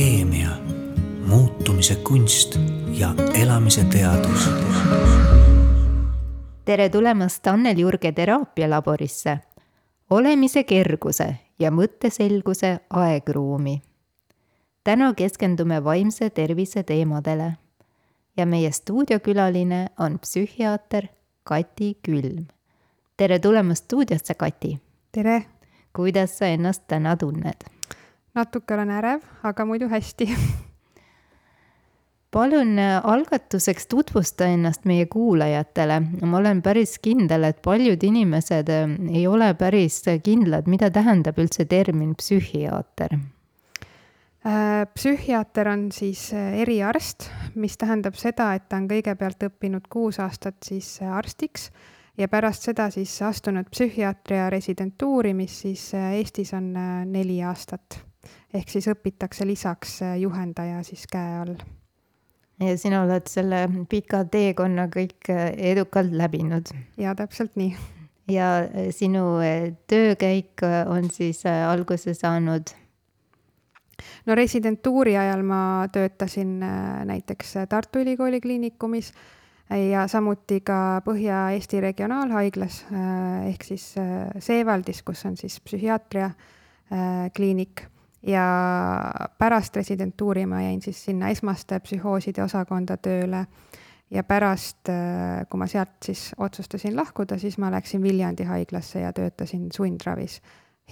keemia, muutumise kunst ja elamise teadus. tere tulemast Annel Jurge teraapialaborisse, olemise kerguse ja mõtteselguse aegruumi. täna keskendume vaimse tervise teemadele ja meie stuudiokülaline on psühhiaater Kati Külm. tere tulemast stuudiosse, Kati! tere! kuidas sa ennast täna tunned? Natuke olen ärev, aga muidu hästi palun äh, algatuseks tutvusta ennast meie kuulajatele. ma olen päris kindel, et paljud inimesed äh, ei ole päris kindlad, mida tähendab üldse termin psühhiaater. Äh, psühhiaater on siis eriarst, mis tähendab seda, et ta on kõigepealt õppinud kuus aastat siis arstiks ja pärast seda siis astunud psühhiaatria residentuuri, mis siis Eestis on neli aastat ehk siis õpitakse lisaks äh, juhendaja siis käe all. ja sina oled selle pika teekonna kõik äh, edukalt läbinud. ja täpselt nii. ja äh, sinu töökäik on siis alguse saanud? no residentuuri ajal ma töötasin näiteks Tartu Ülikooli Kliinikumis ja samuti ka Põhja-Eesti Regionaalhaiglas ehk siis Seevaldis, kus on siis psühhiaatria kliinik ja pärast residentuuri ma jäin siis sinna esmaste psühhooside osakonda tööle ja pärast, äh, kui ma sealt siis otsustasin lahkuda, siis ma läksin Viljandi haiglasse ja töötasin sundravis.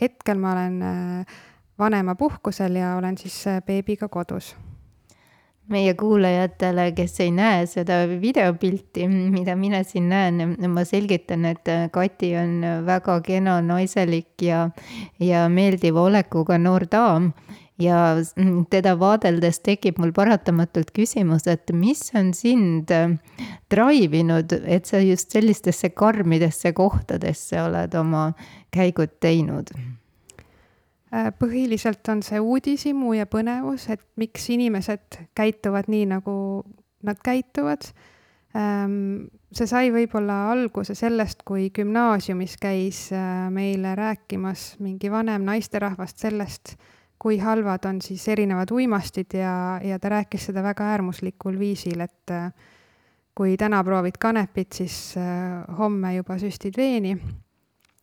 hetkel ma olen äh, vanemapuhkusel ja olen siis äh, beebiga kodus meie kuulajatele, kes ei näe seda videopilti, mida mina siin näen, ma selgitan, et Kati on väga kena, naiselik ja, ja meeldiva olekuga noor daam. ja teda vaadeldes tekib mul paratamatult küsimus, et mis on sind drive inud, et sa just sellistesse karmidesse kohtadesse oled oma käigud teinud Äh, põhiliselt on see uudishimu ja põnevus, et miks inimesed käituvad nii, nagu nad käituvad. Ähm, see sai võib-olla alguse sellest, kui gümnaasiumis käis äh, meile rääkimas mingi vanem naisterahvast sellest, kui halvad on siis erinevad uimastid ja, ja ta rääkis seda väga äärmuslikul viisil, et äh, kui täna proovid kanepit, siis homme juba süstid veeni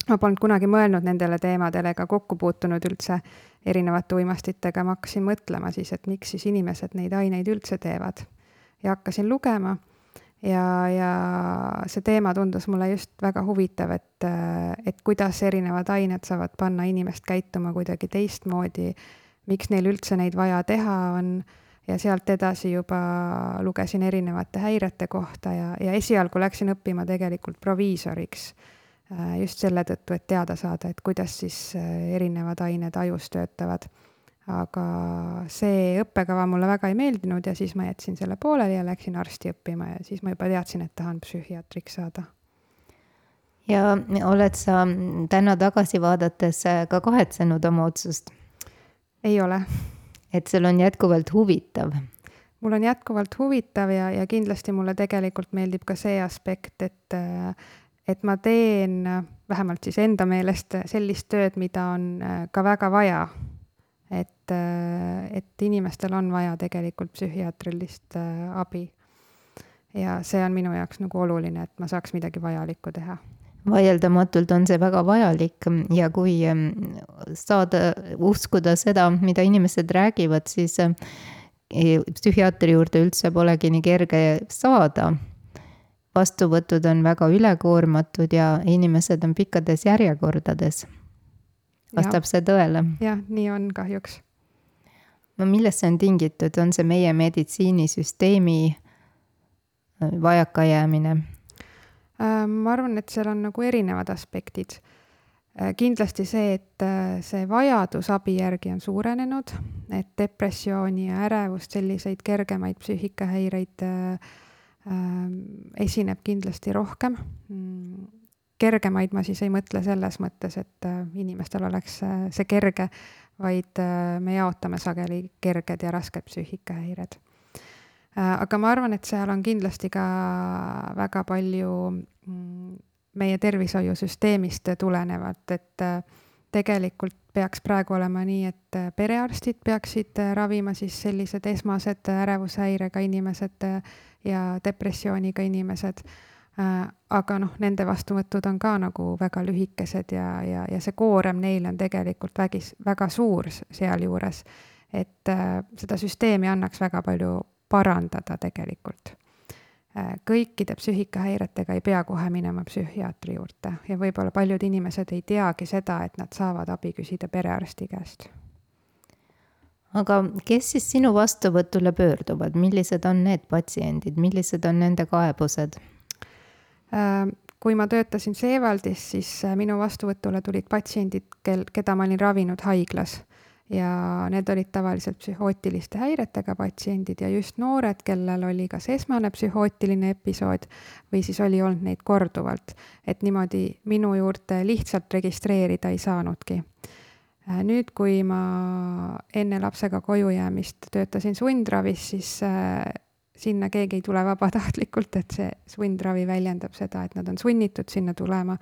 ma polnud kunagi mõelnud nendele teemadele ega kokku puutunud üldse erinevate uimastitega, ma hakkasin mõtlema siis, et miks siis inimesed neid aineid üldse teevad. ja hakkasin lugema. Ja, ja see teema tundus mulle just väga huvitav, et, et kuidas erinevad ained saavad panna inimest käituma kuidagi teistmoodi, miks neil üldse neid vaja teha on? Ja sealt edasi juba lugesin erinevate häirete kohta ja, ja esialgu läksin õppima tegelikult proviisoriks just selle tõttu, et teada saada, et kuidas siis äh, erinevad ained ajus töötavad. aga see õppekava mulle väga ei meeldinud ja siis ma jätsin selle pooleli ja läksin arsti õppima ja siis ma juba teadsin, et tahan psühhiaatriks saada. ja oled sa täna tagasi vaadates äh, ka kahetsenud oma otsust? ei ole. et sul on jätkuvalt huvitav? mul on jätkuvalt huvitav ja, ja kindlasti mulle tegelikult meeldib ka see aspekt, et äh, et ma teen vähemalt siis enda meelest sellist tööd, mida on äh, ka väga vaja. et, äh, et inimestel on vaja tegelikult psühhiaatrilist äh, abi. ja see on minu jaoks nagu oluline, et ma saaks midagi vajalikku teha vaieldamatult on see väga vajalik ja kui ähm, saada uskuda seda, mida inimesed räägivad, siis psühhiaatri juurde üldse polegi nii kerge saada vastuvõtud on väga ülekoormatud ja inimesed on pikkades järjekordades. vastab ja. see tõele? jah, nii on kahjuks. no millest see on tingitud, on see meie meditsiinisüsteemi äh, vajakajäämine? Äh, ma arvan, et seal on nagu erinevad aspektid. Äh, kindlasti see, et see vajadus abi järgi on suurenenud, et depressiooni ja ärevust, selliseid kergemaid psüühikahäireid äh, Äh, esineb kindlasti rohkem. Mm, kergemaid ma siis ei mõtle selles mõttes, et äh, inimestel oleks äh, see kerge, vaid me jaotame sageli kerged ja rasked psüühikahäired. aga ma arvan, et seal on kindlasti ka väga palju mm, meie tervishoiusüsteemist tulenevat, et tegelikult peaks praegu olema nii, et perearstid peaksid ravima siis sellised esmased ärevushäirega inimesed ja depressiooniga inimesed Äh, aga noh, nende vastuvõtud on ka nagu väga lühikesed ja, ja, ja see koorem neile on tegelikult vägis, väga suur sealjuures. et äh, seda süsteemi annaks väga palju parandada tegelikult äh,. kõikide psüühikahäiretega ei pea kohe minema psühhiaatri juurde ja võib-olla paljud inimesed ei teagi seda, et nad saavad abi küsida perearsti käest aga kes siis sinu vastuvõtule pöörduvad, millised on need patsiendid, millised on nende kaebused? Äh, kui ma töötasin Seevaldis, siis äh, minu vastuvõtule tulid patsiendid, kel, keda ma olin ravinud haiglas ja need olid tavaliselt psühhootiliste häiretega patsiendid ja just noored, kellel oli kas esmane psühhootiline episood või siis oli olnud neid korduvalt. et niimoodi minu juurde lihtsalt registreerida ei saanudki. Äh, nüüd, kui ma enne lapsega koju jäämist töötasin sundravis, siis sinna keegi ei tule vabatahtlikult, et see sundravi väljendab seda, et nad on sunnitud sinna tulema.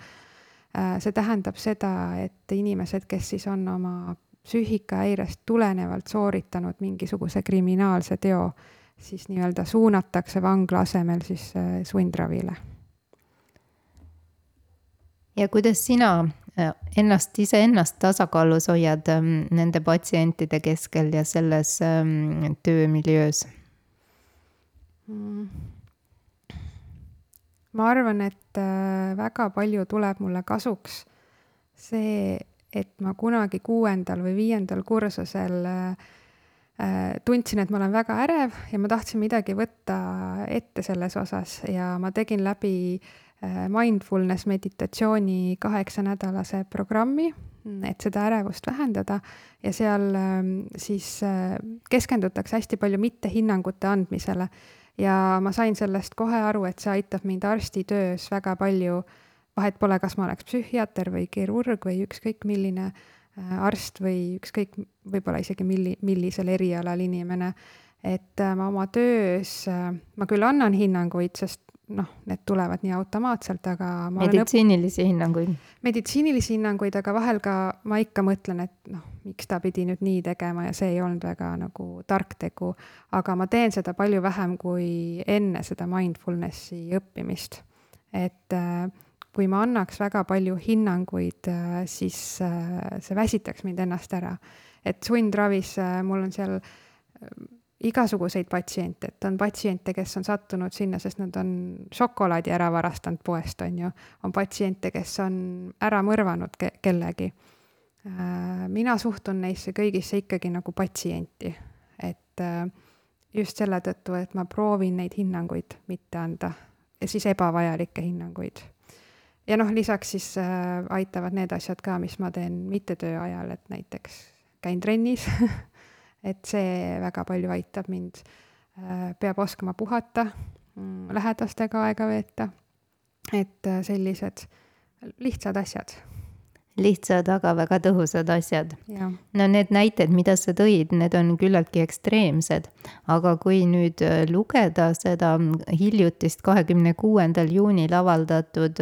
Äh, see tähendab seda, et inimesed, kes siis on oma psüühikahäirest tulenevalt sooritanud mingisuguse kriminaalse teo, siis nii-öelda suunatakse vangla asemel siis äh, sundravile. Ja kuidas sina äh, ennast, iseennast tasakaalus hoiad ähm, nende patsientide keskel ja selles ähm, töömiljöös? Mm. ma arvan, et äh, väga palju tuleb mulle kasuks see, et ma kunagi kuuendal või viiendal kursusel äh, tundsin, et ma olen väga ärev ja ma tahtsin midagi võtta ette selles osas ja ma tegin läbi mindfulness meditatsiooni kaheksanädalase programmi, et seda ärevust vähendada. Ja seal ähm, siis keskendutakse hästi palju mittehinnangute andmisele. Ja ma sain sellest kohe aru, et see aitab mind arstitöös väga palju, vahet pole, kas ma oleks psühhiaater või kirurg või ükskõik milline äh, arst või ükskõik, võib-olla isegi milli, millisel erialal inimene, et äh, ma oma töös, äh, ma küll annan hinnanguid, sest noh, need tulevad nii automaatselt, aga meditsiinilisi õpp... hinnanguid? meditsiinilisi hinnanguid, aga vahel ka ma ikka mõtlen, et noh, miks ta pidi nüüd nii tegema ja see ei olnud väga nagu tark tegu. aga ma teen seda palju vähem kui enne seda mindfulnessi õppimist. et äh, kui ma annaks väga palju hinnanguid, äh, siis äh, see väsitaks mind ennast ära. et sundravis mul on seal igasuguseid patsiente, et on patsiente, kes on sattunud sinna, sest nad on šokolaadi ära varastanud poest, on ju. on patsiente, kes on ära mõrvanud ke kellegi. Äh, mina suhtun neisse kõigisse ikkagi nagu patsienti, et äh, just selle tõttu, et ma proovin neid hinnanguid mitte anda ja siis ebavajalikke hinnanguid. ja noh, lisaks siis äh, aitavad need asjad ka, mis ma teen mitte töö ajal, et näiteks käin trennis et see väga palju aitab mind. Äh, peab oskama puhata, mm, lähedastega aega veeta. et äh, sellised lihtsad asjad lihtsad, aga väga tõhusad asjad. no need näited, mida sa tõid, need on küllaltki ekstreemsed, aga kui nüüd äh, lugeda seda hiljutist kahekümne kuuendal juunil avaldatud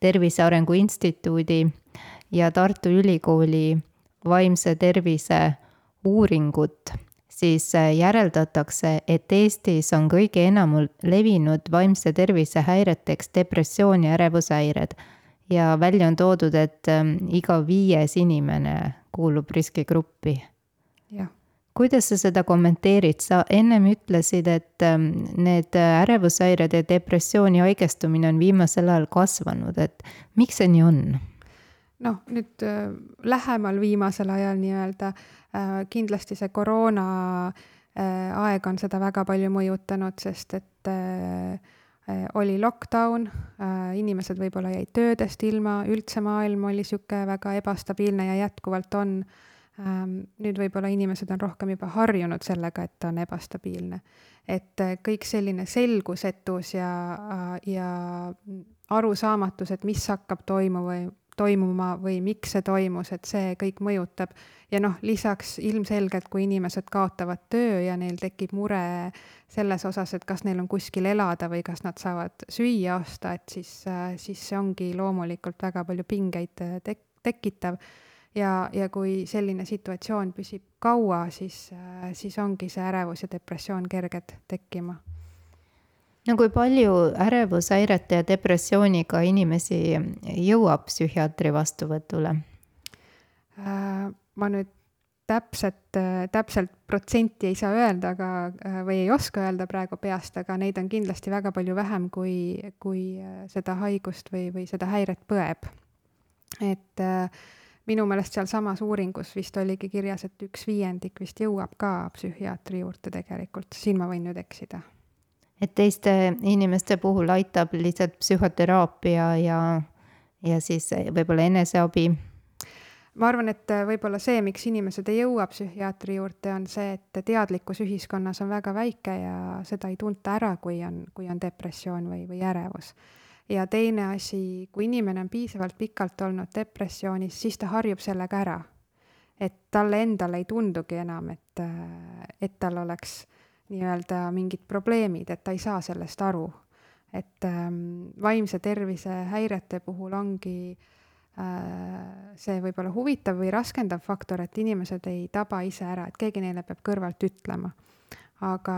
Tervise Arengu Instituudi ja Tartu Ülikooli vaimse tervise uuringut, siis äh, järeldatakse, et Eestis on kõige enam levinud vaimse tervise häireteks depressioon ja ärevushäired. ja välja on toodud, et ähm, iga viies inimene kuulub riskigruppi. kuidas sa seda kommenteerid, sa ennem ütlesid, et ähm, need ärevushäired ja depressiooni haigestumine on viimasel ajal kasvanud, et miks see nii on? Noh, nüüd äh, lähemal viimasel ajal nii-öelda äh, kindlasti see koroona äh, aeg on seda väga palju mõjutanud, sest et oli lockdown, inimesed võib-olla jäid töödest ilma, üldse maailm oli niisugune väga ebastabiilne ja jätkuvalt on. Ähm, nüüd võib-olla inimesed on rohkem juba harjunud sellega, et ta on ebastabiilne. et kõik selline selgusetus ja, ja arusaamatus, et mis hakkab toimuma või toimuma või miks see toimus, et see kõik mõjutab. ja noh, lisaks ilmselgelt, kui inimesed kaotavad töö ja neil tekib mure selles osas, et kas neil on kuskil elada või kas nad saavad süüa osta, et siis, siis see ongi loomulikult väga palju pingeid tek-, tekitav. ja, ja kui selline situatsioon püsib kaua, siis, siis ongi see ärevus ja depressioon kerged tekkima. No kui palju ärevushäirete ja depressiooniga inimesi jõuab psühhiaatri vastuvõtule? ma nüüd täpset, täpselt protsenti ei saa öelda, aga, või ei oska öelda praegu peast, aga neid on kindlasti väga palju vähem, kui, kui seda haigust või, või seda häiret põeb. et äh, minu meelest sealsamas uuringus vist oligi kirjas, et üks viiendik vist jõuab ka psühhiaatri juurde tegelikult, siin ma võin nüüd eksida. Et teiste inimeste puhul aitab lihtsalt psühhoteraapia ja, ja siis võib-olla eneseabi ma arvan, et äh, võib-olla see, miks inimesed ei jõua psühhiaatri juurde, on see, et teadlikkus ühiskonnas on väga väike ja seda ei tunta ära, kui on, kui on depressioon või, või ärevus. ja teine asi, kui inimene on piisavalt pikalt olnud depressioonis, siis ta harjub sellega ära. et talle endale ei tundugi enam, et, äh, et tal oleks nii-öelda mingid probleemid, et ta ei saa sellest aru. et ähm, vaimse tervise häirete puhul ongi äh, Äh, see võib olla huvitav või raskendav faktor, et inimesed ei taba ise ära, et keegi neile peab kõrvalt ütlema. aga,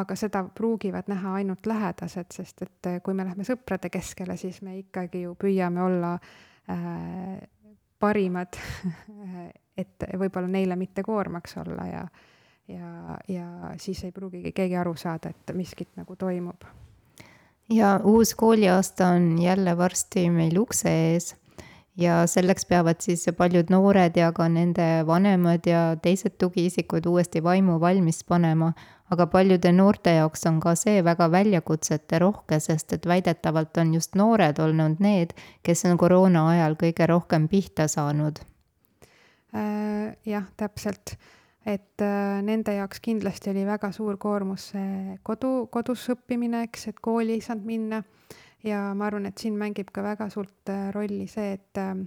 aga seda pruugivad näha ainult lähedased, sest et äh, kui me lähme sõprade keskele, siis me ikkagi ju püüame olla äh, parimad et võib-olla neile mitte koormaks olla ja, ja, ja siis ei pruugigi keegi aru saada, et miskit nagu toimub. ja uus kooliaasta on jälle varsti meil ukse ees ja selleks peavad siis paljud noored ja ka nende vanemad ja teised tugiisikud uuesti vaimu valmis panema. aga paljude noorte jaoks on ka see väga väljakutsete rohke, sest et väidetavalt on just noored olnud need, kes on koroona ajal kõige rohkem pihta saanud äh,. jah, täpselt et äh, nende jaoks kindlasti oli väga suur koormus see kodu, kodus õppimine, eks, et kooli ei saanud minna ja ma arvan, et siin mängib ka väga suurt äh, rolli see, et ähm,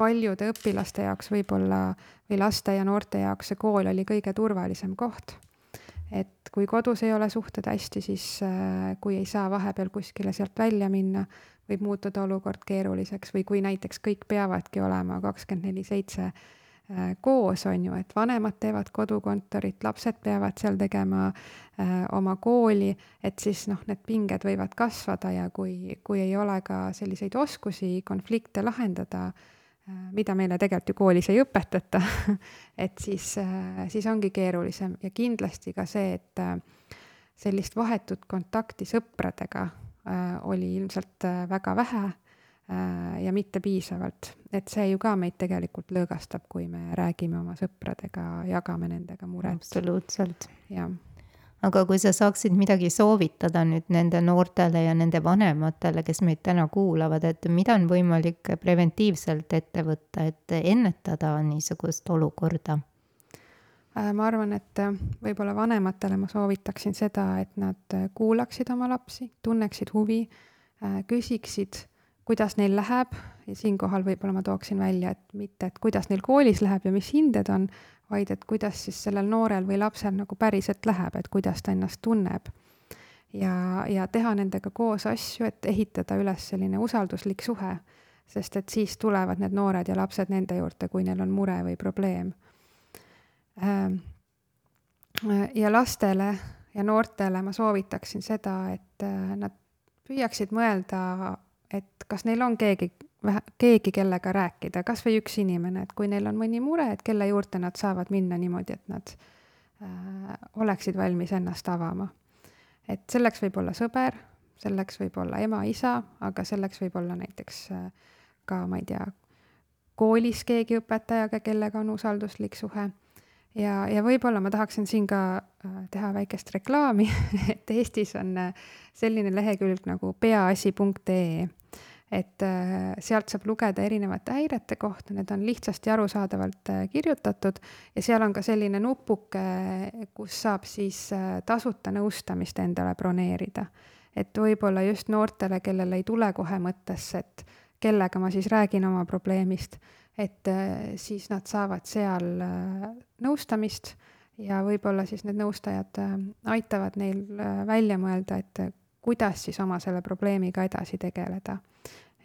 paljude õpilaste jaoks võib-olla või laste ja noorte jaoks see kool oli kõige turvalisem koht. et kui kodus ei ole suhted hästi, siis äh, kui ei saa vahepeal kuskile sealt välja minna, võib muutuda olukord keeruliseks või kui näiteks kõik peavadki olema kakskümmend neli seitse Äh, koos, on ju, et vanemad teevad kodukontorit, lapsed peavad seal tegema äh, oma kooli, et siis noh, need pinged võivad kasvada ja kui, kui ei ole ka selliseid oskusi konflikte lahendada äh,, mida meile tegelikult ju koolis ei õpetata et siis äh,, siis ongi keerulisem. Ja kindlasti ka see, et äh, sellist vahetut kontakti sõpradega äh, oli ilmselt äh, väga vähe. Äh, ja mitte piisavalt. et see ju ka meid tegelikult lõõgastab, kui me räägime oma sõpradega, jagame nendega muret. absoluutselt. jah. aga kui sa saaksid midagi soovitada nüüd nende noortele ja nende vanematele, kes meid täna kuulavad, et mida on võimalik preventiivselt ette võtta, et ennetada niisugust olukorda? Äh, ma arvan, et äh, võib-olla vanematele ma soovitaksin seda, et nad kuulaksid oma lapsi, tunneksid huvi, küsiksid kuidas neil läheb ja siinkohal võib-olla ma tooksin välja, et mitte, et kuidas neil koolis läheb ja mis hinded on, vaid et kuidas siis sellel noorel või lapsel nagu päriselt läheb, et kuidas ta ennast tunneb. ja, ja teha nendega koos asju, et ehitada üles selline usalduslik suhe, sest et siis tulevad need noored ja lapsed nende juurde, kui neil on mure või probleem. Ähm, ja lastele ja noortele ma soovitaksin seda, et äh, nad püüaksid mõelda et kas neil on keegi, keegi, kellega rääkida, kas või üks inimene, et kui neil on mõni mure, et kelle juurde nad saavad minna niimoodi, et nad äh, oleksid valmis ennast avama. et selleks võib olla sõber, selleks võib olla ema-isa, aga selleks võib olla näiteks äh, ka, ma ei tea, koolis keegi õpetajaga, kellega on usalduslik suhe ja, ja võib-olla ma tahaksin siin ka äh, teha väikest reklaami et Eestis on äh, selline lehekülg nagu peaasi.ee et äh, sealt saab lugeda erinevate häirete kohta, need on lihtsasti arusaadavalt kirjutatud ja seal on ka selline nupuke, kus saab siis tasuta nõustamist endale broneerida. et võib-olla just noortele, kellel ei tule kohe mõttesse, et kellega ma siis räägin oma probleemist et äh, siis nad saavad seal äh, nõustamist ja võib-olla siis need nõustajad äh, aitavad neil välja mõelda, et kuidas siis oma selle probleemiga edasi tegeleda.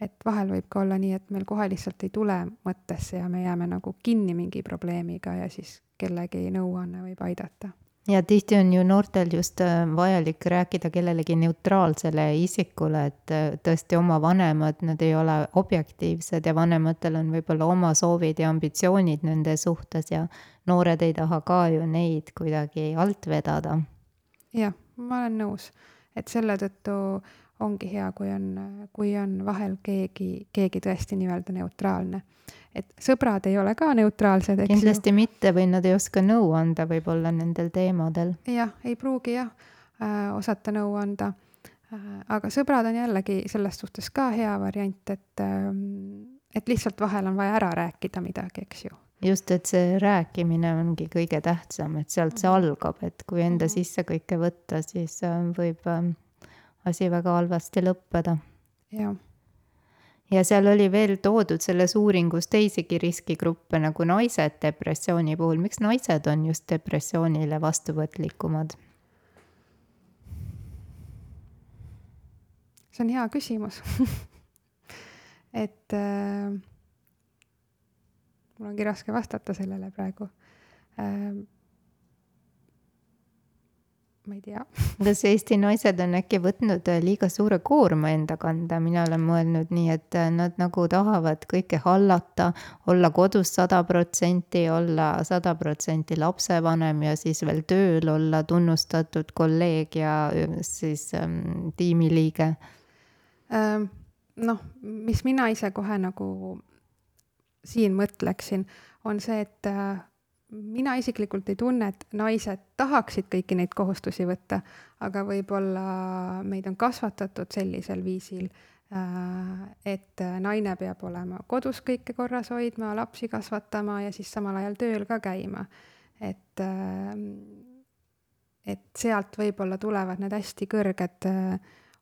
et vahel võib ka olla nii, et meil kohe lihtsalt ei tule mõttesse ja me jääme nagu kinni mingi probleemiga ja siis kellegi nõuanne võib aidata ja tihti on ju noortel just äh, vajalik rääkida kellelegi neutraalsele isikule, et äh, tõesti oma vanemad, nad ei ole objektiivsed ja vanematel on võib-olla oma soovid ja ambitsioonid nende suhtes ja noored ei taha ka ju neid kuidagi alt vedada. jah, ma olen nõus, et selle tõttu ongi hea, kui on, kui on vahel keegi, keegi tõesti nii-öelda neutraalne. Et sõbrad ei ole ka neutraalsed, eks kindlasti ju. mitte või nad ei oska nõu anda võib-olla nendel teemadel. jah, ei pruugi jah äh, osata nõu anda äh,. aga sõbrad on jällegi selles suhtes ka hea variant, et äh,, et lihtsalt vahel on vaja ära rääkida midagi, eks ju just, et see rääkimine ongi kõige tähtsam, et sealt see mhm. algab, et kui enda mhm. sisse kõike võtta, siis äh, võib ähm, asi väga halvasti lõppeda. jah ja seal oli veel toodud selles uuringus teisigi riskigruppe nagu naised depressiooni puhul, miks naised on just depressioonile vastuvõtlikumad? see on hea küsimus. Et äh, mul ongi raske vastata sellele praegu. Äh, ma ei tea. kas Eesti naised on äkki võtnud äh, liiga suure koorma enda kanda, mina olen mõelnud nii, et äh, nad nagu tahavad kõike hallata, olla kodus sada protsenti, olla sada protsenti lapsevanem ja siis veel tööl olla tunnustatud kolleeg ja siis ähm, tiimiliige ähm,. noh, mis mina ise kohe nagu siin mõtleksin, on see, et äh, mina isiklikult ei tunne, et naised tahaksid kõiki neid kohustusi võtta, aga võib-olla meid on kasvatatud sellisel viisil, äh, et naine peab olema kodus kõike korras hoidma, lapsi kasvatama ja siis samal ajal tööl ka käima. et, äh, et sealt võib-olla tulevad need hästi kõrged äh,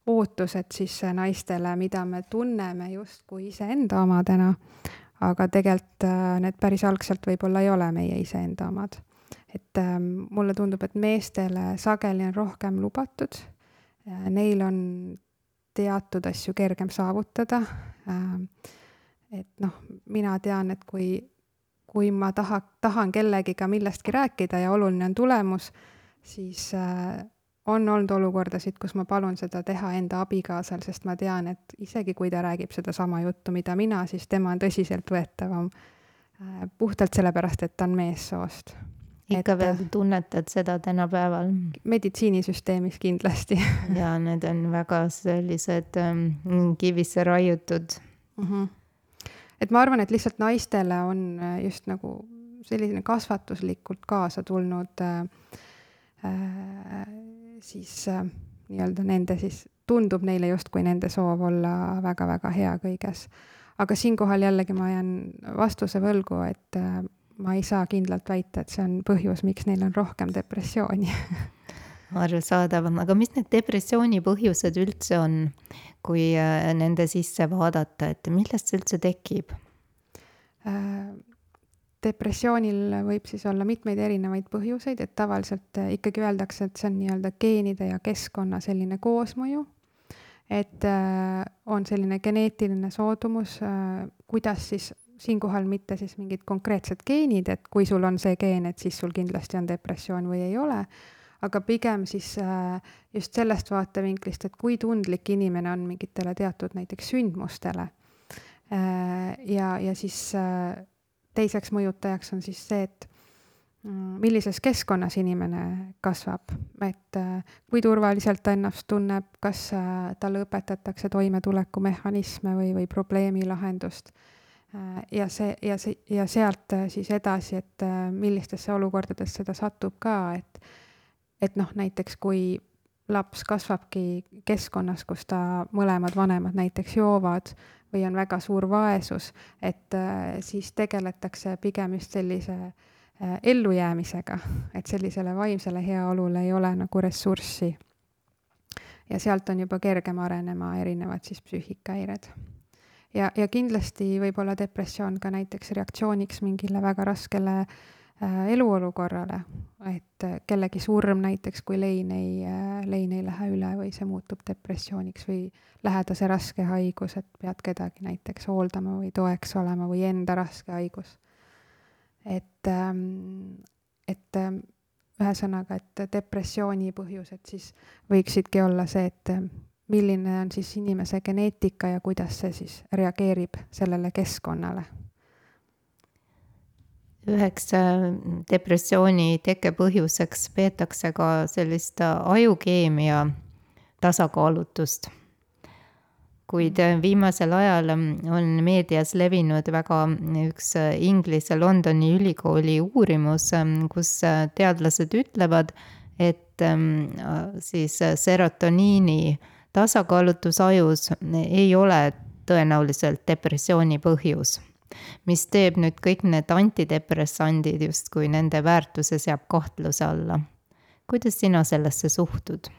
ootused siis naistele, mida me tunneme justkui iseenda omadena aga tegelikult äh, need päris algselt võib-olla ei ole meie iseenda omad. et ähm, mulle tundub, et meestele sageli on rohkem lubatud, neil on teatud asju kergem saavutada. Ähm, et noh, mina tean, et kui, kui ma taha, tahan kellegiga millestki rääkida ja oluline on tulemus, siis äh, on olnud olukordasid, kus ma palun seda teha enda abikaasal, sest ma tean, et isegi kui ta räägib sedasama juttu, mida mina, siis tema on tõsiseltvõetavam äh, puhtalt sellepärast, et ta on meessoost. ikka et, veel tunnetad seda tänapäeval? meditsiinisüsteemis kindlasti ja need on väga sellised ähm, kivisse raiutud mm. -hmm. et ma arvan, et lihtsalt naistele on äh, just nagu selline kasvatuslikult kaasa tulnud äh, äh, siis äh, nii-öelda nende siis, tundub neile justkui nende soov olla väga-väga hea kõiges. aga siinkohal jällegi ma jään vastuse võlgu, et äh, ma ei saa kindlalt väita, et see on põhjus, miks neil on rohkem depressiooni arusaadav, aga mis need depressiooni põhjused üldse on, kui äh, nende sisse vaadata, et millest see üldse tekib? Äh, depressioonil võib siis olla mitmeid erinevaid põhjuseid, et tavaliselt äh, ikkagi öeldakse, et see on nii-öelda geenide ja keskkonna selline koosmõju. et äh, on selline geneetiline soodumus, äh, kuidas siis siinkohal mitte siis mingid konkreetsed geenid, et kui sul on see geen, et siis sul kindlasti on depressioon või ei ole, aga pigem siis just sellest vaatevinklist, et kui tundlik inimene on mingitele teatud näiteks sündmustele. ja, ja siis teiseks mõjutajaks on siis see, et mm, millises keskkonnas inimene kasvab, et äh, kui turvaliselt ta ennast tunneb, kas äh, talle õpetatakse toimetulekumehhanisme või, või probleemi lahendust. Äh, ja see, ja see, ja sealt siis edasi, et millistesse olukordadesse ta satub ka, et, et noh, näiteks kui laps kasvabki keskkonnas, kus ta mõlemad vanemad näiteks joovad või on väga suur vaesus, et äh, siis tegeletakse pigem just sellise äh, ellujäämisega, et sellisele vaimsele heaolule ei ole nagu ressurssi. ja sealt on juba kergem arenema erinevad siis psüühikahäired. ja, ja kindlasti võib olla depressioon ka näiteks reaktsiooniks mingile väga raskele äh, eluolukorrale, et kellegi surm näiteks, kui lein ei, lein ei lähe üle või see muutub depressiooniks või lähedase raske haigus, et pead kedagi näiteks hooldama või toeks olema või enda raske haigus. et, ähm, et ähm, ühesõnaga, et depressiooni põhjused siis võiksidki olla see, et milline on siis inimese geneetika ja kuidas see siis reageerib sellele keskkonnale üheks äh, depressiooni tekke põhjuseks peetakse ka sellist äh, ajukeemia tasakaalutust. kuid äh, viimasel ajal on meedias levinud väga üks Inglise Londoni ülikooli uurimus, kus teadlased ütlevad, et siis serotoniini tasakaalutus ajus ei ole tõenäoliselt depressiooni põhjus mis teeb nüüd kõik need antidepressandid justkui nende väärtuse seab kahtluse alla. kuidas sina sellesse suhtud?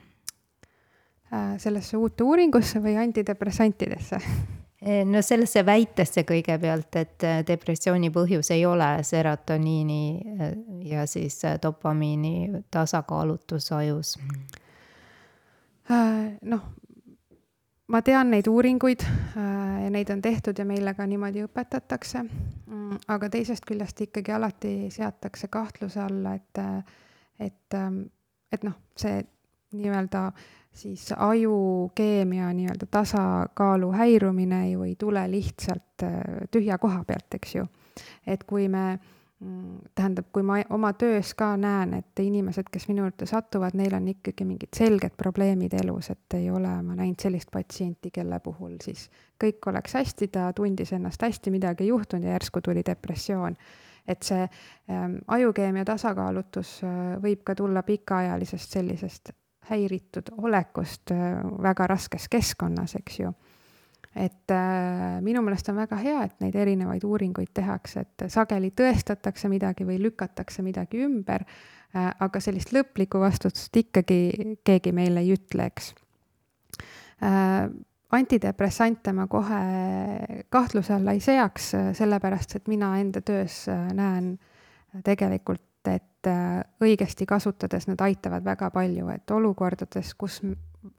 Äh, sellesse uute uuringusse või antidepressantidesse? Eh, no sellesse väitesse kõigepealt, et äh, depressiooni põhjus ei ole serotoniini äh, ja siis dopamiini tasakaalutus ajus. noh, ma tean neid uuringuid äh, ja neid on tehtud ja meile ka niimoodi õpetatakse. Mm, aga teisest küljest ikkagi alati seatakse kahtluse alla, et, et, ähm, et noh, see nii-öelda siis ajukeemia nii-öelda tasakaalu häirumine ju ei tule lihtsalt äh, tühja koha pealt, eks ju. et kui me tähendab, kui ma oma töös ka näen, et inimesed, kes minu juurde satuvad, neil on ikkagi mingid selged probleemid elus, et ei ole ma näinud sellist patsienti, kelle puhul siis kõik oleks hästi, ta tundis ennast hästi, midagi ei juhtunud ja järsku tuli depressioon. et see ähm, ajukeemia tasakaalutus äh, võib ka tulla pikaajalisest sellisest häiritud olekust äh, väga raskes keskkonnas, eks ju et äh, minu meelest on väga hea, et neid erinevaid uuringuid tehakse, et sageli tõestatakse midagi või lükatakse midagi ümber äh,, aga sellist lõplikku vastutust ikkagi keegi meile ei ütle, eks äh,. antidepressante ma kohe kahtluse alla ei seaks, sellepärast et mina enda töös äh, näen tegelikult, et äh, õigesti kasutades nad aitavad väga palju, et olukordades, kus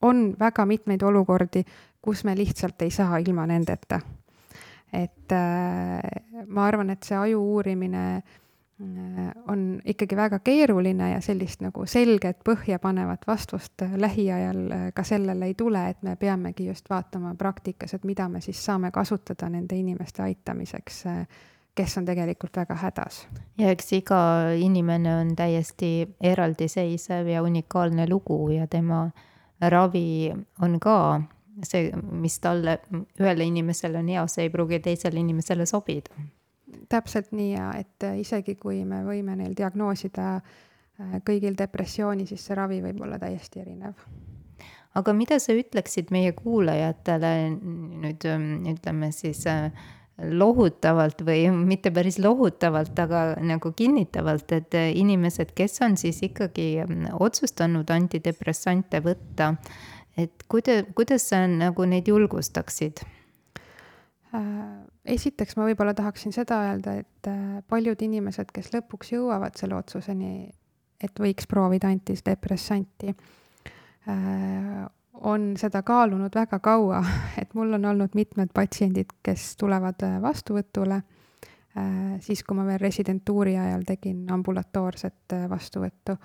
on väga mitmeid olukordi, kus me lihtsalt ei saa ilma nendeta. et äh, ma arvan, et see aju uurimine äh, on ikkagi väga keeruline ja sellist nagu selget põhjapanevat vastust lähiajal äh, ka sellele ei tule, et me peamegi just vaatama praktikas, et mida me siis saame kasutada nende inimeste aitamiseks, kes on tegelikult väga hädas. ja eks iga inimene on täiesti eraldiseisev ja unikaalne lugu ja tema ravi on ka see, mis talle, ühele inimesele on hea, see ei pruugi teisele inimesele sobida. täpselt nii ja et äh, isegi kui me võime neil diagnoosida äh, kõigil depressiooni, siis see ravi võib olla täiesti erinev. aga mida sa ütleksid meie kuulajatele nüüd ähm, ütleme siis äh, lohutavalt või mitte päris lohutavalt, aga nagu kinnitavalt, et inimesed, kes on siis ikkagi ähm, otsustanud antidepressante võtta, et kuida-, kuidas sa nagu neid julgustaksid? Äh, esiteks ma võib-olla tahaksin seda öelda, et äh, paljud inimesed, kes lõpuks jõuavad selle otsuseni, et võiks proovida antidepressanti, äh, on seda kaalunud väga kaua, et mul on olnud mitmed patsiendid, kes tulevad vastuvõtule, siis kui ma veel residentuuri ajal tegin ambulatoorset vastuvõttu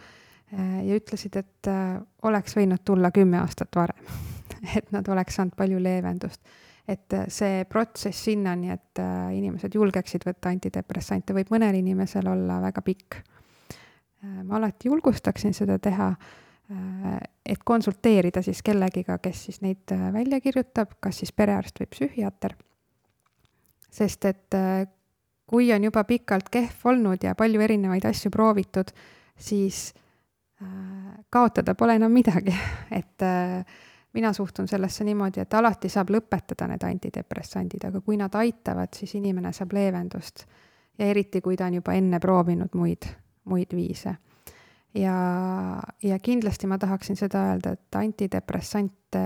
Äh, ja ütlesid, et äh, oleks võinud tulla kümme aastat varem et nad oleks saanud palju leevendust. et äh, see protsess sinnani, et inimesed julgeksid võtta antidepressante, võib mõnel inimesel olla väga pikk. ma alati julgustaksin seda teha, et konsulteerida siis kellegiga, kes siis neid välja kirjutab, kas siis perearst või psühhiaater. sest et kui on juba pikalt kehv olnud ja palju erinevaid asju proovitud, siis Äh, kaotada pole enam midagi, et äh, mina suhtun sellesse niimoodi, et alati saab lõpetada need antidepressandid, aga kui nad aitavad, siis inimene saab leevendust. ja eriti, kui ta on juba enne proovinud muid, muid viise. Ja, ja kindlasti ma tahaksin seda öelda, et antidepressante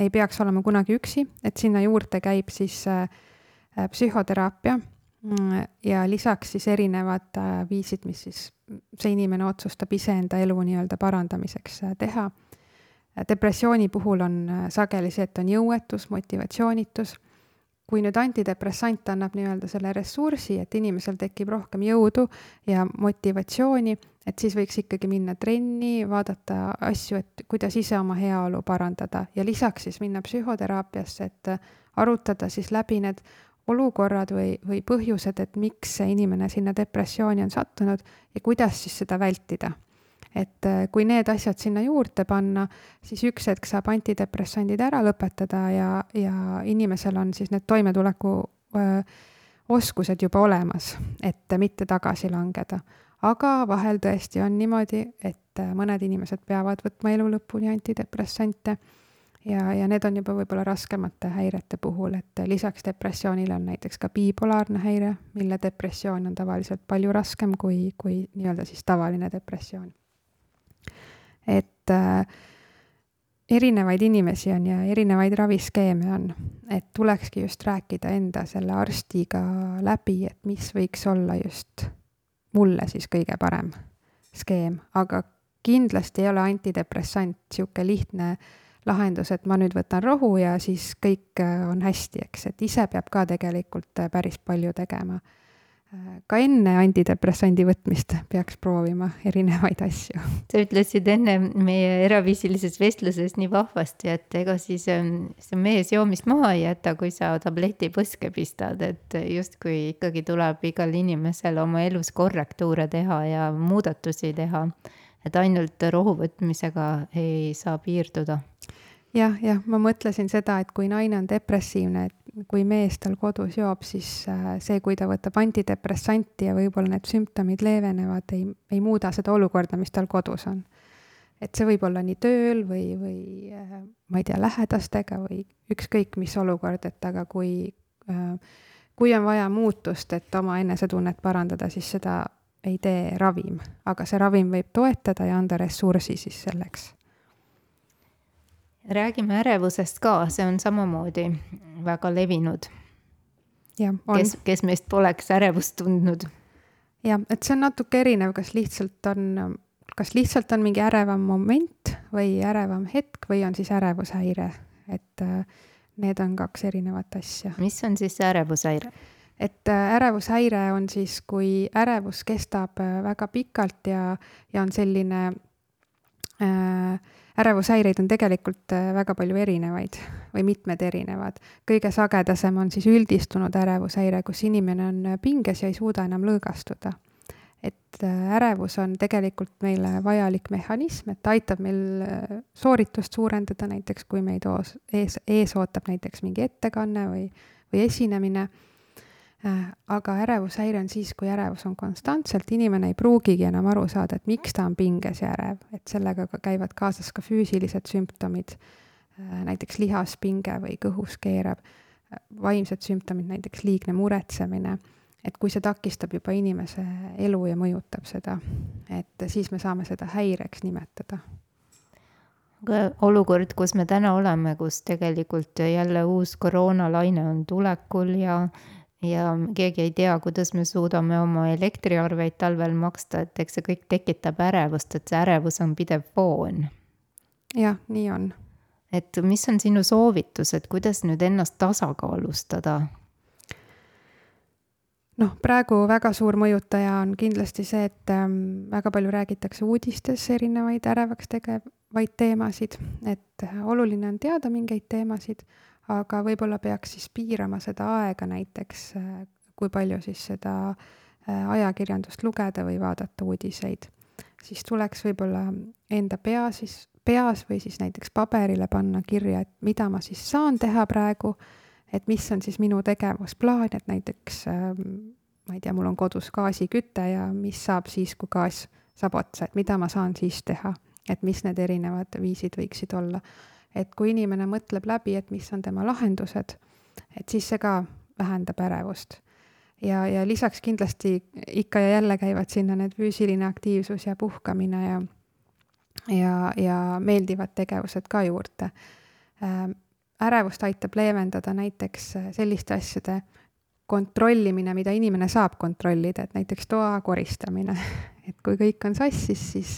ei peaks olema kunagi üksi, et sinna juurde käib siis äh, psühhoteraapia Mm, ja lisaks siis erinevad äh, viisid, mis siis see inimene otsustab iseenda elu nii-öelda parandamiseks äh, teha. depressiooni puhul on sageli see, et on jõuetus, motivatsioonitus. Kui nüüd antidepressant annab nii-öelda selle ressursi, et inimesel tekib rohkem jõudu ja motivatsiooni, et siis võiks ikkagi minna trenni, vaadata asju, et kuidas ise oma heaolu parandada ja lisaks siis minna psühhoteraapiasse, et arutada siis läbi need olukorrad või, või põhjused, et miks see inimene sinna depressiooni on sattunud ja kuidas siis seda vältida. Et äh, kui need asjad sinna juurde panna, siis üks hetk saab antidepressandid ära lõpetada ja, ja inimesel on siis need toimetuleku öö, oskused juba olemas, et mitte tagasi langeda. aga vahel tõesti on niimoodi, et äh, mõned inimesed peavad võtma elu lõpuni antidepressante ja, ja need on juba võib-olla raskemate häirete puhul, et lisaks depressioonile on näiteks ka bipolaarne häire, mille depressioon on tavaliselt palju raskem kui, kui nii-öelda siis tavaline depressioon. Et äh, erinevaid inimesi on ja erinevaid raviskeeme on, et tulekski just rääkida enda selle arstiga läbi, et mis võiks olla just mulle siis kõige parem skeem, aga kindlasti ei ole antidepressant niisugune lihtne lahendus, et ma nüüd võtan rohu ja siis kõik äh, on hästi, eks, et ise peab ka tegelikult äh, päris palju tegema. Ka enne antidepressandi võtmist peaks proovima erinevaid asju. sa ütlesid enne meie eraviisilises vestluses nii vahvasti, et ega siis ähm, see mees joomist maha ei jäta, kui sa tableti põske pistad, et justkui ikkagi tuleb igal inimesel oma elus korrektuure teha ja muudatusi teha et ainult rohu võtmisega ei saa piirduda jah, jah, ma mõtlesin seda, et kui naine on depressiivne, et kui mees tal kodus joob, siis äh, see, kui ta võtab antidepressanti ja võib-olla need sümptomid leevenevad, ei, ei muuda seda olukorda, mis tal kodus on. et see võib olla nii tööl või, või äh, ma ei tea, lähedastega või ükskõik mis olukord, et aga kui, äh, kui on vaja muutust, et oma enesetunnet parandada, siis seda ei tee ravim, aga see ravim võib toetada ja anda ressursi siis selleks räägime ärevusest ka, see on samamoodi väga levinud. kes, kes meist poleks ärevust tundnud? jah, et see on natuke erinev, kas lihtsalt on, kas lihtsalt on mingi ärevam moment või ärevam hetk või on siis ärevushäire, et äh, need on kaks erinevat asja. mis on siis ärevushäire? et äh, ärevushäire on siis, kui ärevus kestab äh, väga pikalt ja, ja on selline äh, ärevushäireid on tegelikult äh, väga palju erinevaid või mitmed erinevad. kõige sagedasem on siis üldistunud ärevushäire, kus inimene on äh, pinges ja ei suuda enam lõõgastuda. et äh, ärevus on tegelikult meile vajalik mehhanism, et aitab meil sooritust suurendada, näiteks kui meid ees, ees ootab näiteks mingi ettekanne või, või esinemine aga ärevushäire on siis, kui ärevus on konstantselt, inimene ei pruugigi enam aru saada, et miks ta on pinges ja ärev, et sellega ka käivad kaasas ka füüsilised sümptomid, äh, näiteks lihaspinge või kõhus keerab, äh, vaimsed sümptomid, näiteks liigne muretsemine, et kui see takistab juba inimese elu ja mõjutab seda, et siis me saame seda häireks nimetada. Olukord, kus me täna oleme, kus tegelikult jälle uus koroonalaine on tulekul ja ja keegi ei tea, kuidas me suudame oma elektriarveid talvel maksta, et eks see kõik tekitab ärevust, et see ärevus on pidev foon. jah, nii on. et mis on sinu soovitus, et kuidas nüüd ennast tasakaalustada? noh, praegu väga suur mõjutaja on kindlasti see, et ähm, väga palju räägitakse uudistes erinevaid ärevaks tegevaid teemasid, et oluline on teada mingeid teemasid aga võib-olla peaks siis piirama seda aega näiteks, äh, kui palju siis seda äh, ajakirjandust lugeda või vaadata uudiseid. siis tuleks võib-olla enda pea siis, peas või siis näiteks paberile panna kirja, et mida ma siis saan teha praegu, et mis on siis minu tegevusplaan, et näiteks ähm, ma ei tea, mul on kodus gaasiküte ja mis saab siis, kui gaas saab otsa, et mida ma saan siis teha, et mis need erinevad viisid võiksid olla et kui inimene mõtleb läbi, et mis on tema lahendused, et siis see ka vähendab ärevust. ja, ja lisaks kindlasti ikka ja jälle käivad sinna need füüsiline aktiivsus ja puhkamine ja, ja, ja meeldivad tegevused ka juurde äh,. ärevust aitab leevendada näiteks selliste asjade kontrollimine, mida inimene saab kontrollida, et näiteks toa koristamine. et kui kõik on sassis, siis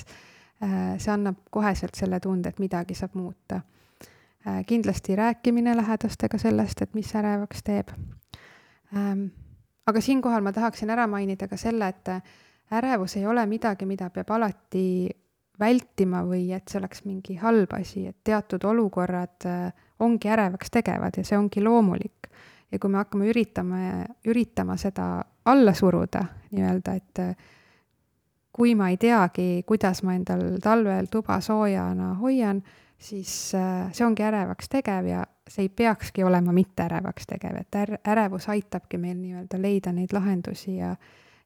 äh, see annab koheselt selle tunde, et midagi saab muuta. Äh, kindlasti rääkimine lähedastega sellest, et mis ärevaks teeb. Ähm, aga siinkohal ma tahaksin ära mainida ka selle, et ärevus ei ole midagi, mida peab alati vältima või et see oleks mingi halb asi, et teatud olukorrad äh, ongi ärevaks tegevad ja see ongi loomulik. ja kui me hakkame üritama, üritama seda alla suruda nii-öelda, et äh, kui ma ei teagi, kuidas ma endal talvel tuba soojana hoian, siis äh, see ongi ärevaks tegev ja see ei peakski olema mitte ärevaks tegev, et är-, ärevus aitabki meil nii-öelda leida neid lahendusi ja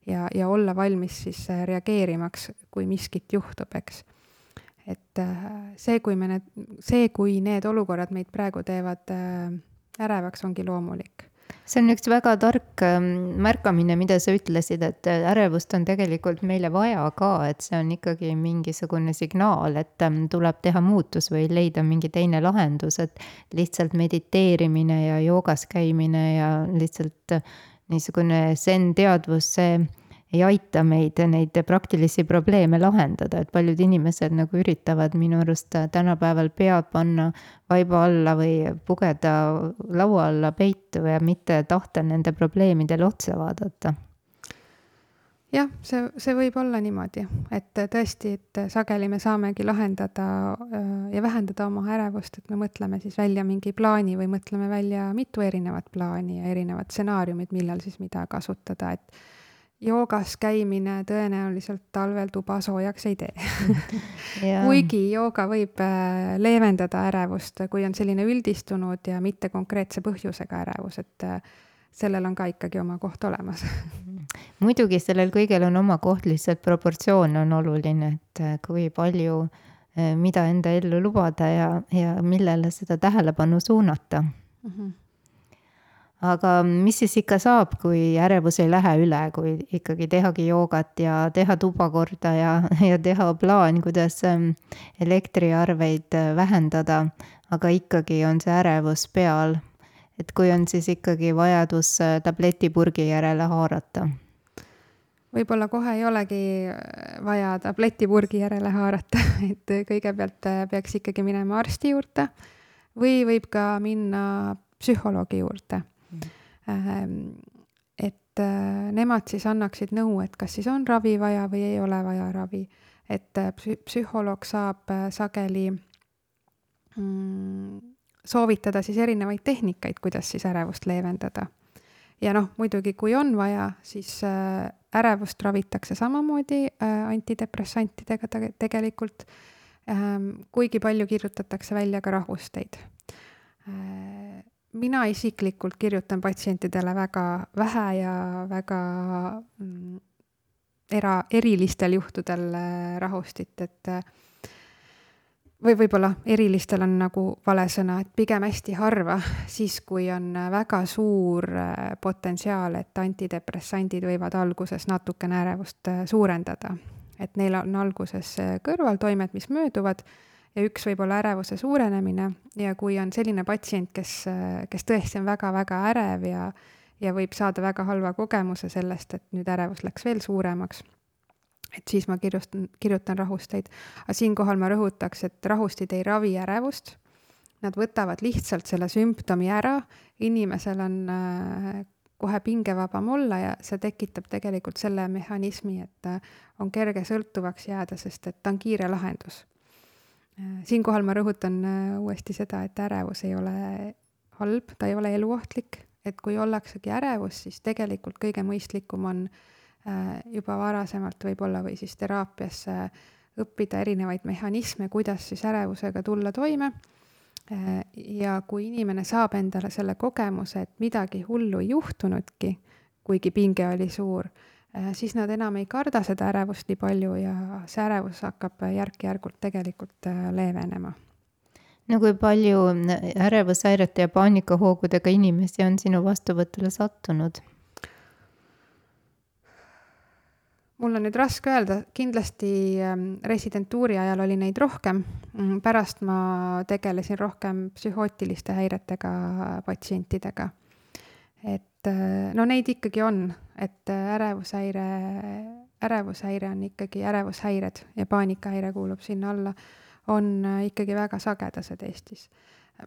ja, ja olla valmis siis äh, reageerimaks, kui miskit juhtub, eks. et äh, see, kui me need, see, kui need olukorrad meid praegu teevad ärevaks, ongi loomulik see on üks väga tark ähm, märkamine, mida sa ütlesid, et ärevust on tegelikult meile vaja ka, et see on ikkagi mingisugune signaal, et ähm, tuleb teha muutus või leida mingi teine lahendus, et lihtsalt mediteerimine ja joogas käimine ja lihtsalt niisugune zen-teadvus, see ei aita meid neid praktilisi probleeme lahendada, et paljud inimesed nagu üritavad minu arust tänapäeval pead panna vaiba alla või pugeda laua alla peitu ja mitte tahta nende probleemidele otsa vaadata. Jah, see, see võib olla niimoodi, et tõesti, et sageli me saamegi lahendada äh, ja vähendada oma ärevust, et me mõtleme siis välja mingi plaani või mõtleme välja mitu erinevat plaani ja erinevad stsenaariumid, millal siis mida kasutada, et joogas käimine tõenäoliselt talvel tuba soojaks ei tee. Kuigi jooga võib äh, leevendada ärevust, kui on selline üldistunud ja mitte konkreetse põhjusega ärevus, et äh, sellel on ka ikkagi oma koht olemas. Muidugi sellel kõigel on oma koht, lihtsalt proportsioon on oluline, et äh, kui palju, mida enda ellu lubada ja, ja millele seda tähelepanu suunata. Mm. -hmm aga mis siis ikka saab, kui ärevus ei lähe üle, kui ikkagi tehagi joogat ja teha tuba korda ja, ja teha plaan, kuidas ähm, elektriarveid äh, vähendada, aga ikkagi on see ärevus peal. et kui on siis ikkagi vajadus äh, tabletipurgi järele haarata võib-olla kohe ei olegi äh, vaja tabletipurgi järele haarata, et kõigepealt peaks ikkagi minema arsti juurde või võib ka minna psühholoogi juurde. Et äh, nemad siis annaksid nõu, et kas siis on ravi vaja või ei ole vaja ravi. et äh, psü-, psühholoog saab äh, sageli mm, soovitada siis erinevaid tehnikaid, kuidas siis ärevust leevendada. ja noh, muidugi, kui on vaja, siis ärevust ravitakse samamoodi antidepressantidega tegelikult, kuigi palju kirjutatakse välja ka rahusteid mina isiklikult kirjutan patsientidele väga vähe ja väga mm, era, erilistel juhtudel äh, rahustit, et äh, või võib-olla erilistel on nagu vale sõna, et pigem hästi harva, siis kui on väga suur äh, potentsiaal, et antidepressandid võivad alguses natukene ärevust suurendada. et neil on alguses kõrvaltoimed, mis mööduvad ja üks võib olla ärevuse suurenemine. Ja kui on selline patsient, kes, kes tõesti on väga-väga ärev ja, ja võib saada väga halva kogemuse sellest, et nüüd ärevus läks veel suuremaks, et siis ma kirjustan, kirjutan rahusteid. aga siinkohal ma rõhutaks, et rahustid ei ravi ärevust, nad võtavad lihtsalt selle sümptomi ära, inimesel on äh, kohe pingevabam olla ja see tekitab tegelikult selle mehhanismi, et äh, on kerge sõltuvaks jääda, sest et ta on kiire lahendus siinkohal ma rõhutan äh, uuesti seda, et ärevus ei ole halb, ta ei ole eluohtlik, et kui ollaksegi ärevus, siis tegelikult kõige mõistlikum on äh, juba varasemalt võib-olla või siis teraapias õppida erinevaid mehhanisme, kuidas siis ärevusega tulla toime. ja kui inimene saab endale selle kogemuse, et midagi hullu ei juhtunudki, kuigi pinge oli suur Äh, siis nad enam ei karda seda ärevust nii palju ja see ärevus hakkab järk-järgult tegelikult äh, leevenema. no kui palju ärevushäirete ja paanikahoogudega inimesi on sinu vastuvõtule sattunud? mul on nüüd raske öelda, kindlasti ähm, residentuuri ajal oli neid rohkem. Mm, pärast ma tegelesin rohkem psühhootiliste häiretega patsientidega et äh, no neid ikkagi on, et äh, ärevushäire, ärevushäire on ikkagi ärevushäired ja paanikahäire kuulub sinna alla, on äh, ikkagi väga sagedased Eestis.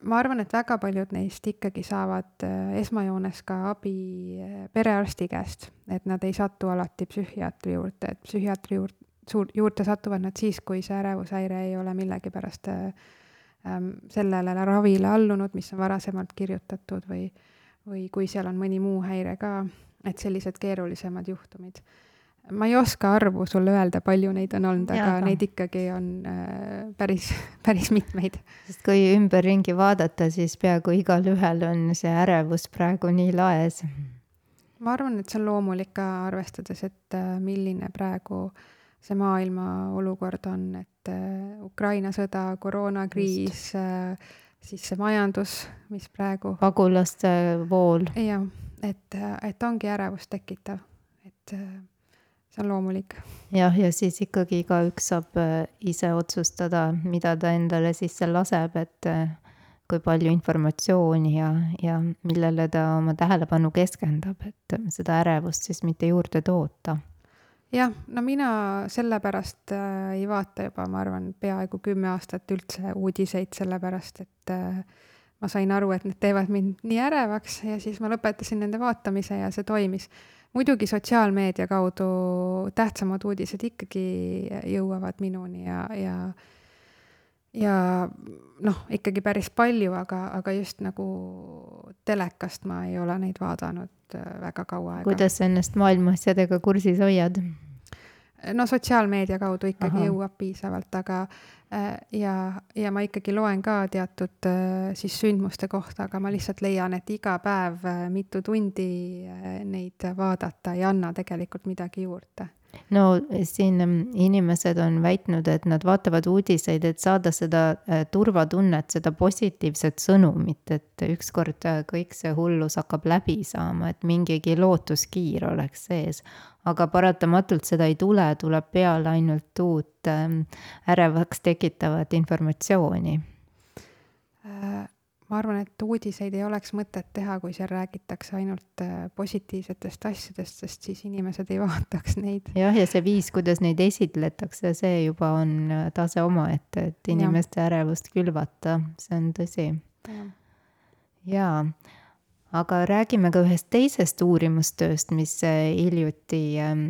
ma arvan, et väga paljud neist ikkagi saavad esmajoones ka abi perearsti käest, et nad ei satu alati psühhiaatri juurde, et psühhiaatri juurde, suur, juurde satuvad nad siis, kui see ärevushäire ei ole millegipärast ähm, sellele ravile allunud, mis on varasemalt kirjutatud või äh, või kui seal on mõni muu häire ka, et sellised keerulisemad juhtumid. ma ei oska arvu sulle öelda, palju neid on olnud, aga ja, neid ikkagi on äh, päris, päris mitmeid. sest kui ümberringi vaadata, siis peaaegu igalühel on see ärevus praegu nii laes. ma arvan, et see on loomulik ka arvestades, et äh, milline praegu see maailma olukord on, et äh, Ukraina sõda, koroonakriis, äh, siis see majandus, mis praegu. pagulaste vool. jah, et, et ongi ärevust tekitav, et see on loomulik. jah, ja siis ikkagi igaüks saab äh, ise otsustada, mida ta endale sisse laseb, et äh, kui palju informatsiooni ja, ja millele ta oma tähelepanu keskendab, et seda ärevust siis mitte juurde toota jah, no mina sellepärast äh, ei vaata juba, ma arvan, peaaegu kümme aastat üldse uudiseid, sellepärast et äh, ma sain aru, et need teevad mind nii ärevaks ja siis ma lõpetasin nende vaatamise ja see toimis. muidugi sotsiaalmeedia kaudu tähtsamad uudised ikkagi jõuavad minuni ja, ja ja noh, ikkagi päris palju, aga, aga just nagu telekast ma ei ole neid vaadanud äh, väga kaua aega. kuidas sa ennast maailma asjadega kursis hoiad? No sotsiaalmeedia kaudu ikkagi Aha. jõuab piisavalt, aga äh, ja, ja ma ikkagi loen ka teatud äh, siis sündmuste kohta, aga ma lihtsalt leian, et iga päev mitu tundi neid vaadata ei anna tegelikult midagi juurde no siin mm, inimesed on väitnud, et nad vaatavad uudiseid, et saada seda äh, turvatunnet, seda positiivset sõnumit, et ükskord äh, kõik see hullus hakkab läbi saama, et mingigi lootuskiir oleks sees. aga paratamatult seda ei tule, tuleb peale ainult uut ähm, ärevaks tekitavat informatsiooni äh ma arvan, et uudiseid ei oleks mõtet teha, kui seal räägitakse ainult äh, positiivsetest asjadest, sest siis inimesed ei vaataks neid. jah, ja see viis, kuidas neid esitletakse, see juba on äh, tase omaette, et inimeste ja. ärevust külvata, see on tõsi. jaa, aga räägime ka ühest teisest uurimustööst, mis äh, hiljuti ähm,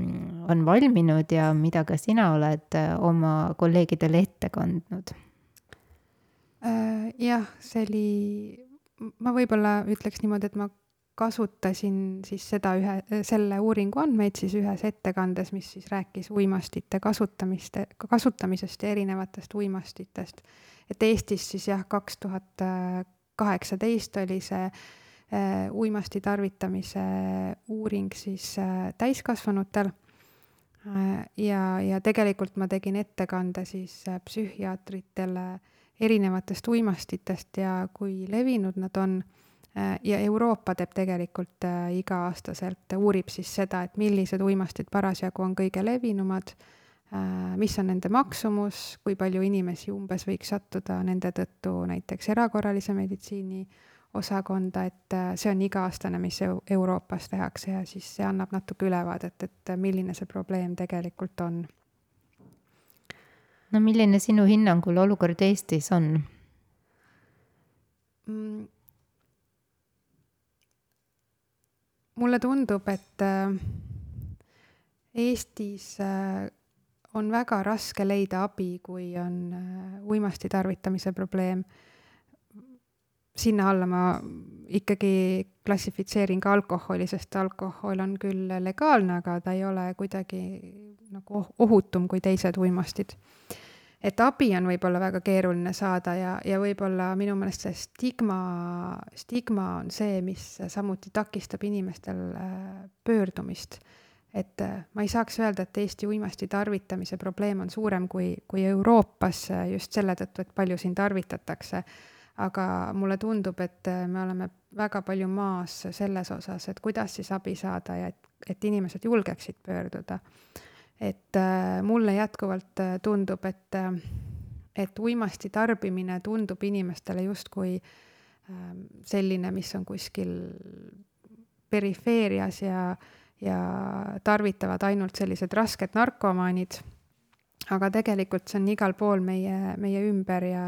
on valminud ja mida ka sina oled oma kolleegidele ette kandnud jah, see oli, ma võib-olla ütleks niimoodi, et ma kasutasin siis seda ühe, selle uuringu andmeid siis ühes ettekandes, mis siis rääkis uimastite kasutamist, kasutamisest ja erinevatest uimastitest. et Eestis siis jah, kaks tuhat kaheksateist oli see äh, uimasti tarvitamise uuring siis äh, täiskasvanutel äh,. ja, ja tegelikult ma tegin ettekande siis äh, psühhiaatritele äh, erinevatest uimastitest ja kui levinud nad on. Äh, ja Euroopa teeb tegelikult äh, iga-aastaselt, uurib siis seda, et millised uimastid parasjagu on kõige levinumad, äh, mis on nende maksumus, kui palju inimesi umbes võiks sattuda nende tõttu näiteks erakorralise meditsiini osakonda, et see on iga-aastane, mis Euroopas tehakse ja siis see annab natuke ülevaadet, et milline see probleem tegelikult on no milline sinu hinnangul olukord Eestis on mm.? mulle tundub, et äh, Eestis äh, on väga raske leida abi, kui on äh, uimasti tarvitamise probleem. Sinna alla ma ikkagi klassifitseerin ka alkoholi, sest alkohol on küll legaalne, aga ta ei ole kuidagi nagu ohutum kui teised uimastid et abi on võib-olla väga keeruline saada ja, ja võib-olla minu meelest see stigma, stigma on see, mis samuti takistab inimestel äh, pöördumist. et äh, ma ei saaks öelda, et Eesti uimasti tarvitamise probleem on suurem kui, kui Euroopas äh, just selle tõttu, et palju siin tarvitatakse. Aga mulle tundub, et me oleme väga palju maas selles osas, et kuidas siis abi saada ja et, et inimesed julgeksid pöörduda et äh, mulle jätkuvalt äh, tundub, et, äh, et uimasti tarbimine tundub inimestele justkui selline, mis on kuskil perifeerias ja, ja tarvitavad ainult sellised rasked narkomaanid. aga tegelikult see on igal pool meie, meie ümber ja,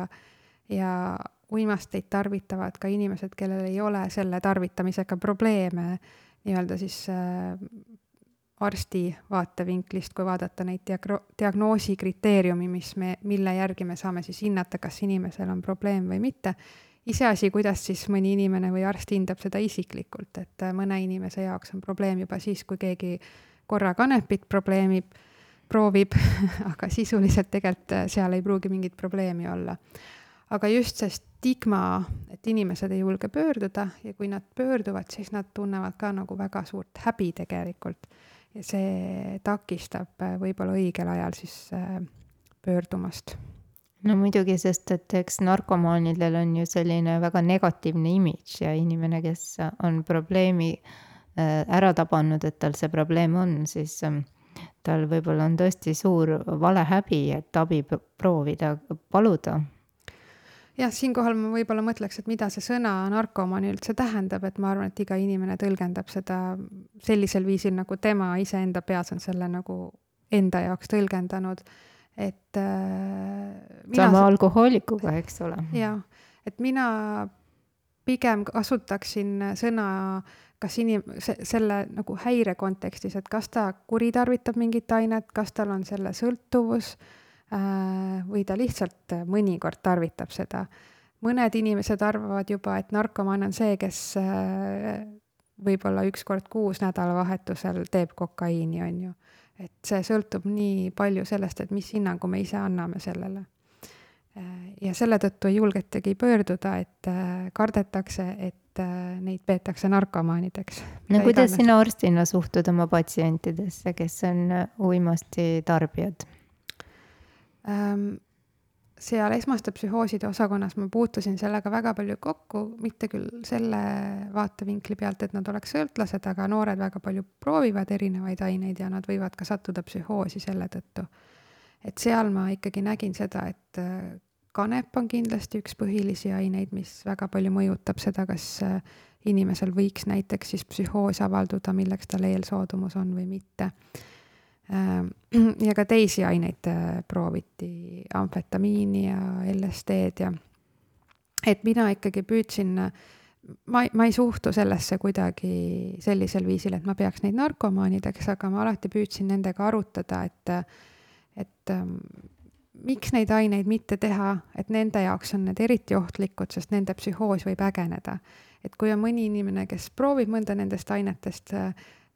ja uimasteid tarvitavad ka inimesed, kellel ei ole selle tarvitamisega probleeme, nii-öelda siis äh, arsti vaatevinklist, kui vaadata neid diagro-, diagnoosi kriteeriumi, mis me, mille järgi me saame siis hinnata, kas inimesel on probleem või mitte iseasi, kuidas siis mõni inimene või arst hindab seda isiklikult, et äh, mõne inimese jaoks on probleem juba siis, kui keegi korra kanepit probleemib, proovib aga sisuliselt tegelikult äh, seal ei pruugi mingit probleemi olla. Aga just see stigma, et inimesed ei julge pöörduda ja kui nad pöörduvad, siis nad tunnevad ka nagu väga suurt häbi tegelikult. ja see takistab äh, võib-olla õigel ajal siis pöördumast no muidugi, sest et eks narkomaanidel on ju selline väga negatiivne imidž ja inimene, kes on probleemi äh, ära tabanud, et tal see probleem on, siis ähm, tal võib-olla on tõesti suur valehäbi, et abi proovida, paluda. Jah, siinkohal ma võib-olla mõtleks, et mida see sõna narkomaan üldse tähendab, et ma arvan, et iga inimene tõlgendab seda sellisel viisil, nagu tema iseenda peas on selle nagu enda jaoks tõlgendanud et äh,. sama alkohoolikuga, eks ole. jah, et mina pigem kasutaksin sõna kas inim-, selle nagu häire kontekstis, et kas ta kuritarvitab mingit ainet, kas tal on selle sõltuvus äh, või ta lihtsalt mõnikord tarvitab seda. mõned inimesed arvavad juba, et narkomaan on see, kes äh, võib-olla üks kord kuus nädalavahetusel teeb kokaiini, on ju et see sõltub nii palju sellest, et mis hinnangu me ise anname sellele. ja selle tõttu ei julgetagi pöörduda, et äh, kardetakse, et äh, neid peetakse narkomaanideks. no kuidas sina arstina suhtud oma patsientidesse, kes on äh, uimasti tarbijad? Seal esmaste psühhooside osakonnas ma puutusin sellega väga palju kokku, mitte küll selle vaatevinkli pealt, et nad oleks sõltlased, aga noored väga palju proovivad erinevaid aineid ja nad võivad ka sattuda psühhoosi selle tõttu. et seal ma ikkagi nägin seda, et äh, kanep on kindlasti üks põhilisi aineid, mis väga palju mõjutab seda, kas äh, inimesel võiks näiteks siis psühhoos avalduda, milleks tal eelsoodumus on või mitte ja ka teisi aineid äh, prooviti, amfetamiini ja LSD-d ja et mina ikkagi püüdsin, ma, ma ei suhtu sellesse kuidagi sellisel viisil, et ma peaks neid narkomaanideks, aga ma alati püüdsin nendega arutada, et, et ähm, miks neid aineid mitte teha, et nende jaoks on need eriti ohtlikud, sest nende psühhoos võib ägeneda. et kui on mõni inimene, kes proovib mõnda nendest ainetest äh,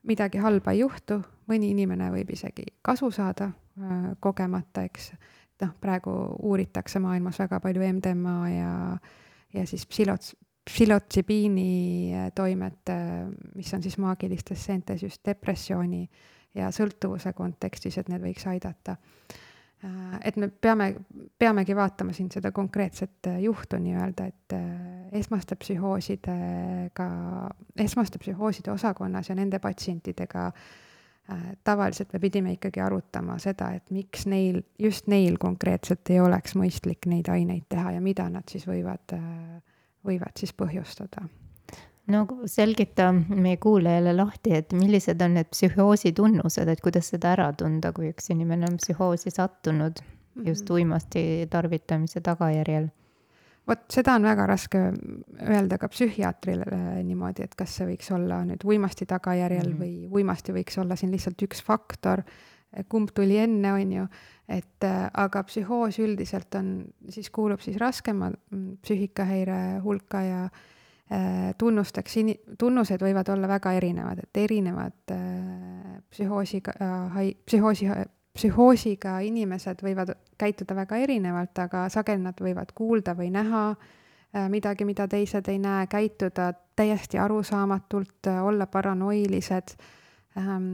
midagi halba ei juhtu, mõni inimene võib isegi kasu saada äh, kogemata, eks. noh, praegu uuritakse maailmas väga palju MDMA ja, ja siis psilots-, psilotsibiini äh, toimet, äh, mis on siis maagilistes seentes just depressiooni ja sõltuvuse kontekstis, et need võiks aidata Äh, et me peame, peamegi vaatama siin seda konkreetset äh, juhtu nii-öelda, et äh, esmaste psühhoosidega, esmaste psühhooside osakonnas ja nende patsientidega tavaliselt me pidime ikkagi arutama seda, et miks neil, just neil konkreetselt ei oleks mõistlik neid aineid teha ja mida nad siis võivad, võivad siis põhjustada no selgita meie kuulajale lahti, et millised on need psühhoosi tunnused, et kuidas seda ära tunda, kui üks inimene on psühhoosi sattunud just mhm. uimasti tarvitamise tagajärjel? Vot seda on väga raske öelda ka psühhiaatrile niimoodi, et kas see võiks olla nüüd uimasti tagajärjel mm -hmm. või uimasti võiks olla siin lihtsalt üks faktor, kumb tuli enne, on ju, et äh, aga psühhoos üldiselt on, siis kuulub siis raskema mm, psüühikahäire hulka ja äh, Äh, tunnusteks, tunnused võivad olla väga erinevad, et erinevad äh, psühhoosiga, äh, psühhoosi, psühhoosiga inimesed võivad käituda väga erinevalt, aga sageli nad võivad kuulda või näha midagi, mida teised ei näe, käituda täiesti arusaamatult, olla paranoilised. Ähm,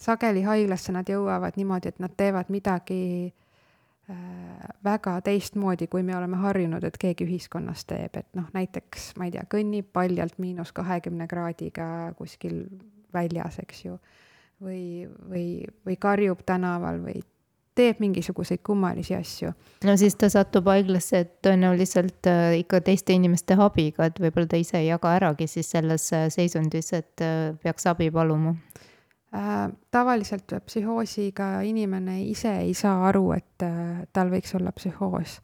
sageli haiglasse nad jõuavad niimoodi, et nad teevad midagi Äh, väga teistmoodi, kui me oleme harjunud, et keegi ühiskonnas teeb, et noh, näiteks ma ei tea, kõnnib paljalt miinus kahekümne kraadiga kuskil väljas, eks ju. Või, või, või karjub tänaval või teeb mingisuguseid kummalisi asju. no siis ta satub haiglasse tõenäoliselt äh, ikka teiste inimeste abiga, et võib-olla ta ise ei jaga äragi siis selles äh, seisundis, et äh, peaks abi paluma äh,. tavaliselt psühhoosiga inimene ise ei saa aru, et äh, tal võiks olla psühhoos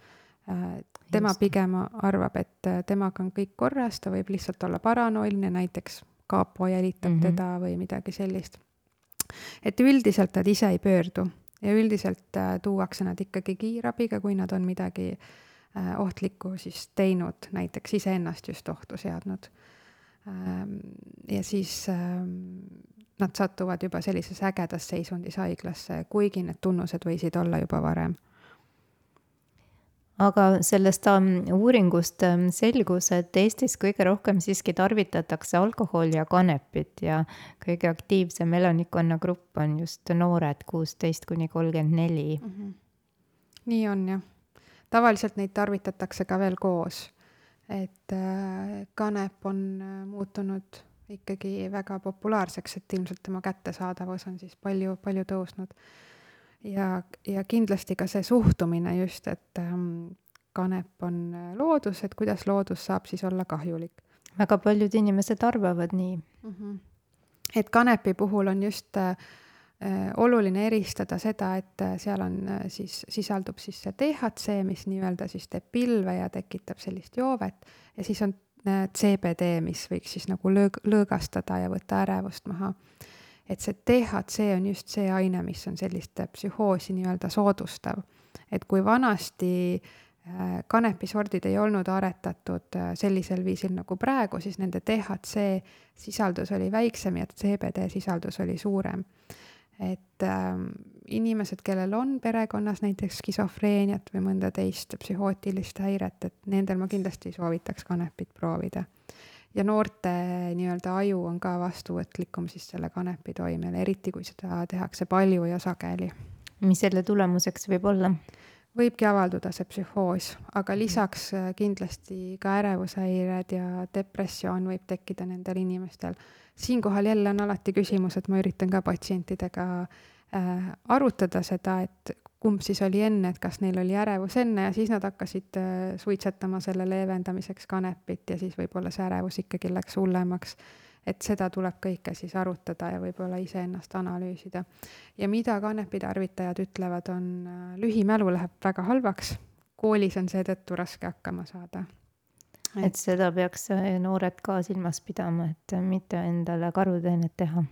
äh, tema Just. pigem arvab, et temaga on kõik korras, ta võib lihtsalt olla paranoiline, näiteks kapo jälitab mm -hmm. teda või midagi sellist. Et üldiselt nad ise ei pöördu ja üldiselt äh, tuuakse nad ikkagi kiirabiga, kui nad on midagi äh, ohtlikku siis teinud, näiteks iseennast just ohtu seadnud ähm,. ja siis ähm, nad satuvad juba sellises ägedas seisundis haiglasse, kuigi need tunnused võisid olla juba varem aga sellest um, uuringust um, selgus, et Eestis kõige rohkem siiski tarvitatakse alkoholi ja kanepit ja kõige aktiivsem elanikkonnagrupp on just noored, kuusteist kuni kolmkümmend neli. Mhm. nii on jah, tavaliselt neid tarvitatakse ka veel koos, et äh, kanep on äh, muutunud ikkagi väga populaarseks, et ilmselt tema kättesaadavus on siis palju, palju tõusnud ja, ja kindlasti ka see suhtumine just, et ähm, kanep on äh, loodus, et kuidas loodus saab siis olla kahjulik. väga paljud inimesed arvavad nii mm. -hmm. et kanepi puhul on just äh, äh oluline eristada seda, et äh, seal on siis, sisaldub siis see DHC, mis nii-öelda siis teeb pilve ja tekitab sellist joovet ja siis on CBD, mis võiks siis nagu lõõg-, lõõgastada ja võtta ärevust maha et see DHC on just see aine, mis on sellist psühhoosi nii-öelda soodustav. et kui vanasti äh, kanepisordid ei olnud aretatud äh, sellisel viisil nagu praegu, siis nende DHC sisaldus oli väiksem ja CBD sisaldus oli suurem. et äh, inimesed, kellel on perekonnas näiteks skisofreeniat või mõnda teist psühhootilist häiret, et nendel ma kindlasti soovitaks kanepit proovida ja noorte nii-öelda aju on ka vastuvõtlikum siis selle kanepi toimele, eriti kui seda tehakse palju ja sageli. mis selle tulemuseks võib olla? võibki avalduda see psühhoos, aga lisaks äh, kindlasti ka ärevushäired ja depressioon võib tekkida nendel inimestel. siinkohal jälle on alati küsimus, et ma üritan ka patsientidega äh, arutada seda, et kumb siis oli enne, et kas neil oli ärevus enne ja siis nad hakkasid äh, suitsetama selle leevendamiseks kanepit ja siis võib-olla see ärevus ikkagi läks hullemaks. et seda tuleb kõike siis arutada ja võib-olla iseennast analüüsida. ja mida kanepi tarvitajad ütlevad, on äh, lühimälu läheb väga halvaks, koolis on seetõttu raske hakkama saada et, et seda peaks äh, noored ka silmas pidama, et mitte endale karuteenet teha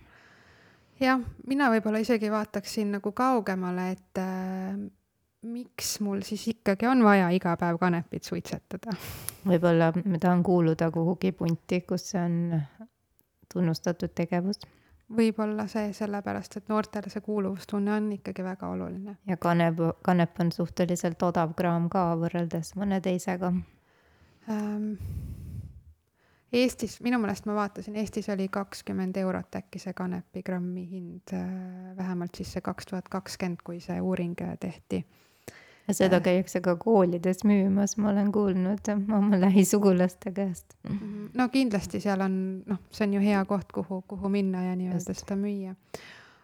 jah, mina võib-olla isegi vaataksin nagu kaugemale, et äh, miks mul siis ikkagi on vaja iga päev kanepit suitsetada? võib-olla ma tahan kuuluda kuhugi punti, kus see on tunnustatud tegevus. võib-olla see, sellepärast et noortele see kuuluvustunne on ikkagi väga oluline. ja kanep, kanep on suhteliselt odav kraam ka võrreldes mõne teisega ähm Eestis, minu meelest ma vaatasin, Eestis oli kakskümmend eurot äkki see kanepigrammi hind, äh, vähemalt siis see kaks tuhat kakskümmend, kui see uuring äh, tehti. ja seda äh. käiakse ka koolides müümas, ma olen kuulnud oma lähisugulaste käest. Mhm. no kindlasti seal on, noh, see on ju hea koht, kuhu, kuhu minna ja nii-öelda seda müüa.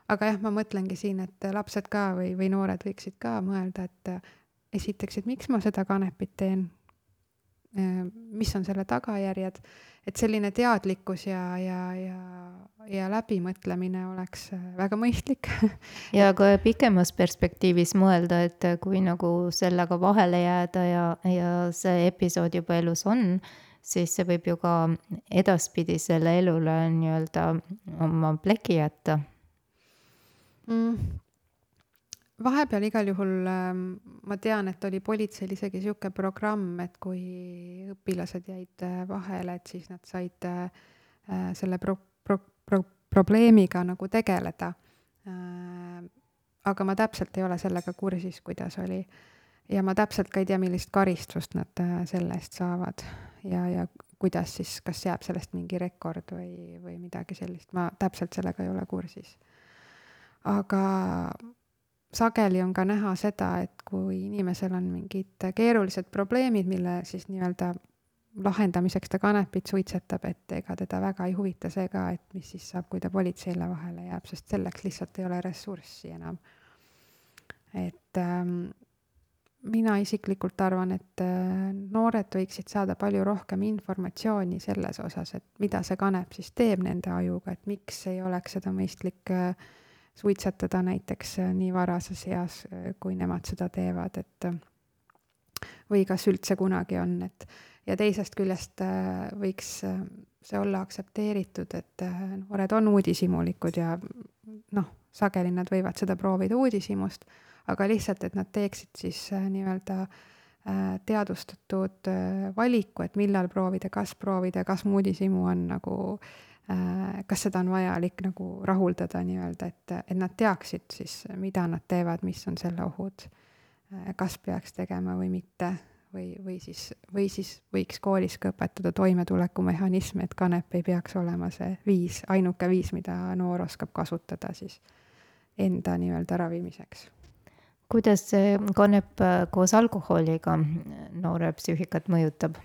aga jah, ma mõtlengi siin, et lapsed ka või, või noored võiksid ka mõelda, et esiteks, et miks ma seda kanepit teen, mis on selle tagajärjed et selline teadlikkus ja, ja, ja, ja läbimõtlemine oleks äh, väga mõistlik. Ja ka pikemas perspektiivis mõelda, et kui nagu sellega vahele jääda ja, ja see episood juba elus on, siis see võib ju ka edaspidisele elule nii-öelda oma pleki jätta. Mm vahepeal igal juhul ähm, ma tean, et oli politseil isegi sihuke programm, et kui õpilased jäid äh, vahele, et siis nad said äh, äh, selle pro-, pro-, pro-, probleemiga nagu tegeleda. aga ma täpselt ei ole sellega kursis, kuidas oli. ja ma täpselt ka ei tea, millist karistust nad selle eest saavad ja, ja kuidas siis, kas jääb sellest mingi rekord või, või midagi sellist, ma täpselt sellega ei ole kursis. aga sageli on ka näha seda, et kui inimesel on mingid keerulised probleemid, mille siis nii-öelda lahendamiseks ta kanepit suitsetab, et ega teda väga ei huvita see ka, et mis siis saab, kui ta politseile vahele jääb, sest selleks lihtsalt ei ole ressurssi enam. et ähm, mina isiklikult arvan, et äh, noored võiksid saada palju rohkem informatsiooni selles osas, et mida see kanep siis teeb nende ajuga, et miks ei oleks seda mõistlik äh, suitsetada näiteks äh, nii varases eas, kui nemad seda teevad, et või kas üldse kunagi on, et ja teisest küljest võiks see olla aktsepteeritud, et noored on uudishimulikud ja noh, sageli nad võivad seda proovida uudishimust aga lihtsalt, et nad teeksid siis äh, nii-öelda äh, teadvustatud äh, valiku, et millal proovida, kas proovida, kas muudishimu on nagu kas seda on vajalik nagu rahuldada nii-öelda, et, et nad teaksid siis, mida nad teevad, mis on selle ohud. kas peaks tegema või mitte või, või siis, või siis võiks koolis ka õpetada toimetulekumehhanisme, et kanep ei peaks olema see viis, ainuke viis, mida noor oskab kasutada siis enda nii-öelda ravimiseks kuidas see kanep äh, koos alkoholiga noore psüühikat mõjutab?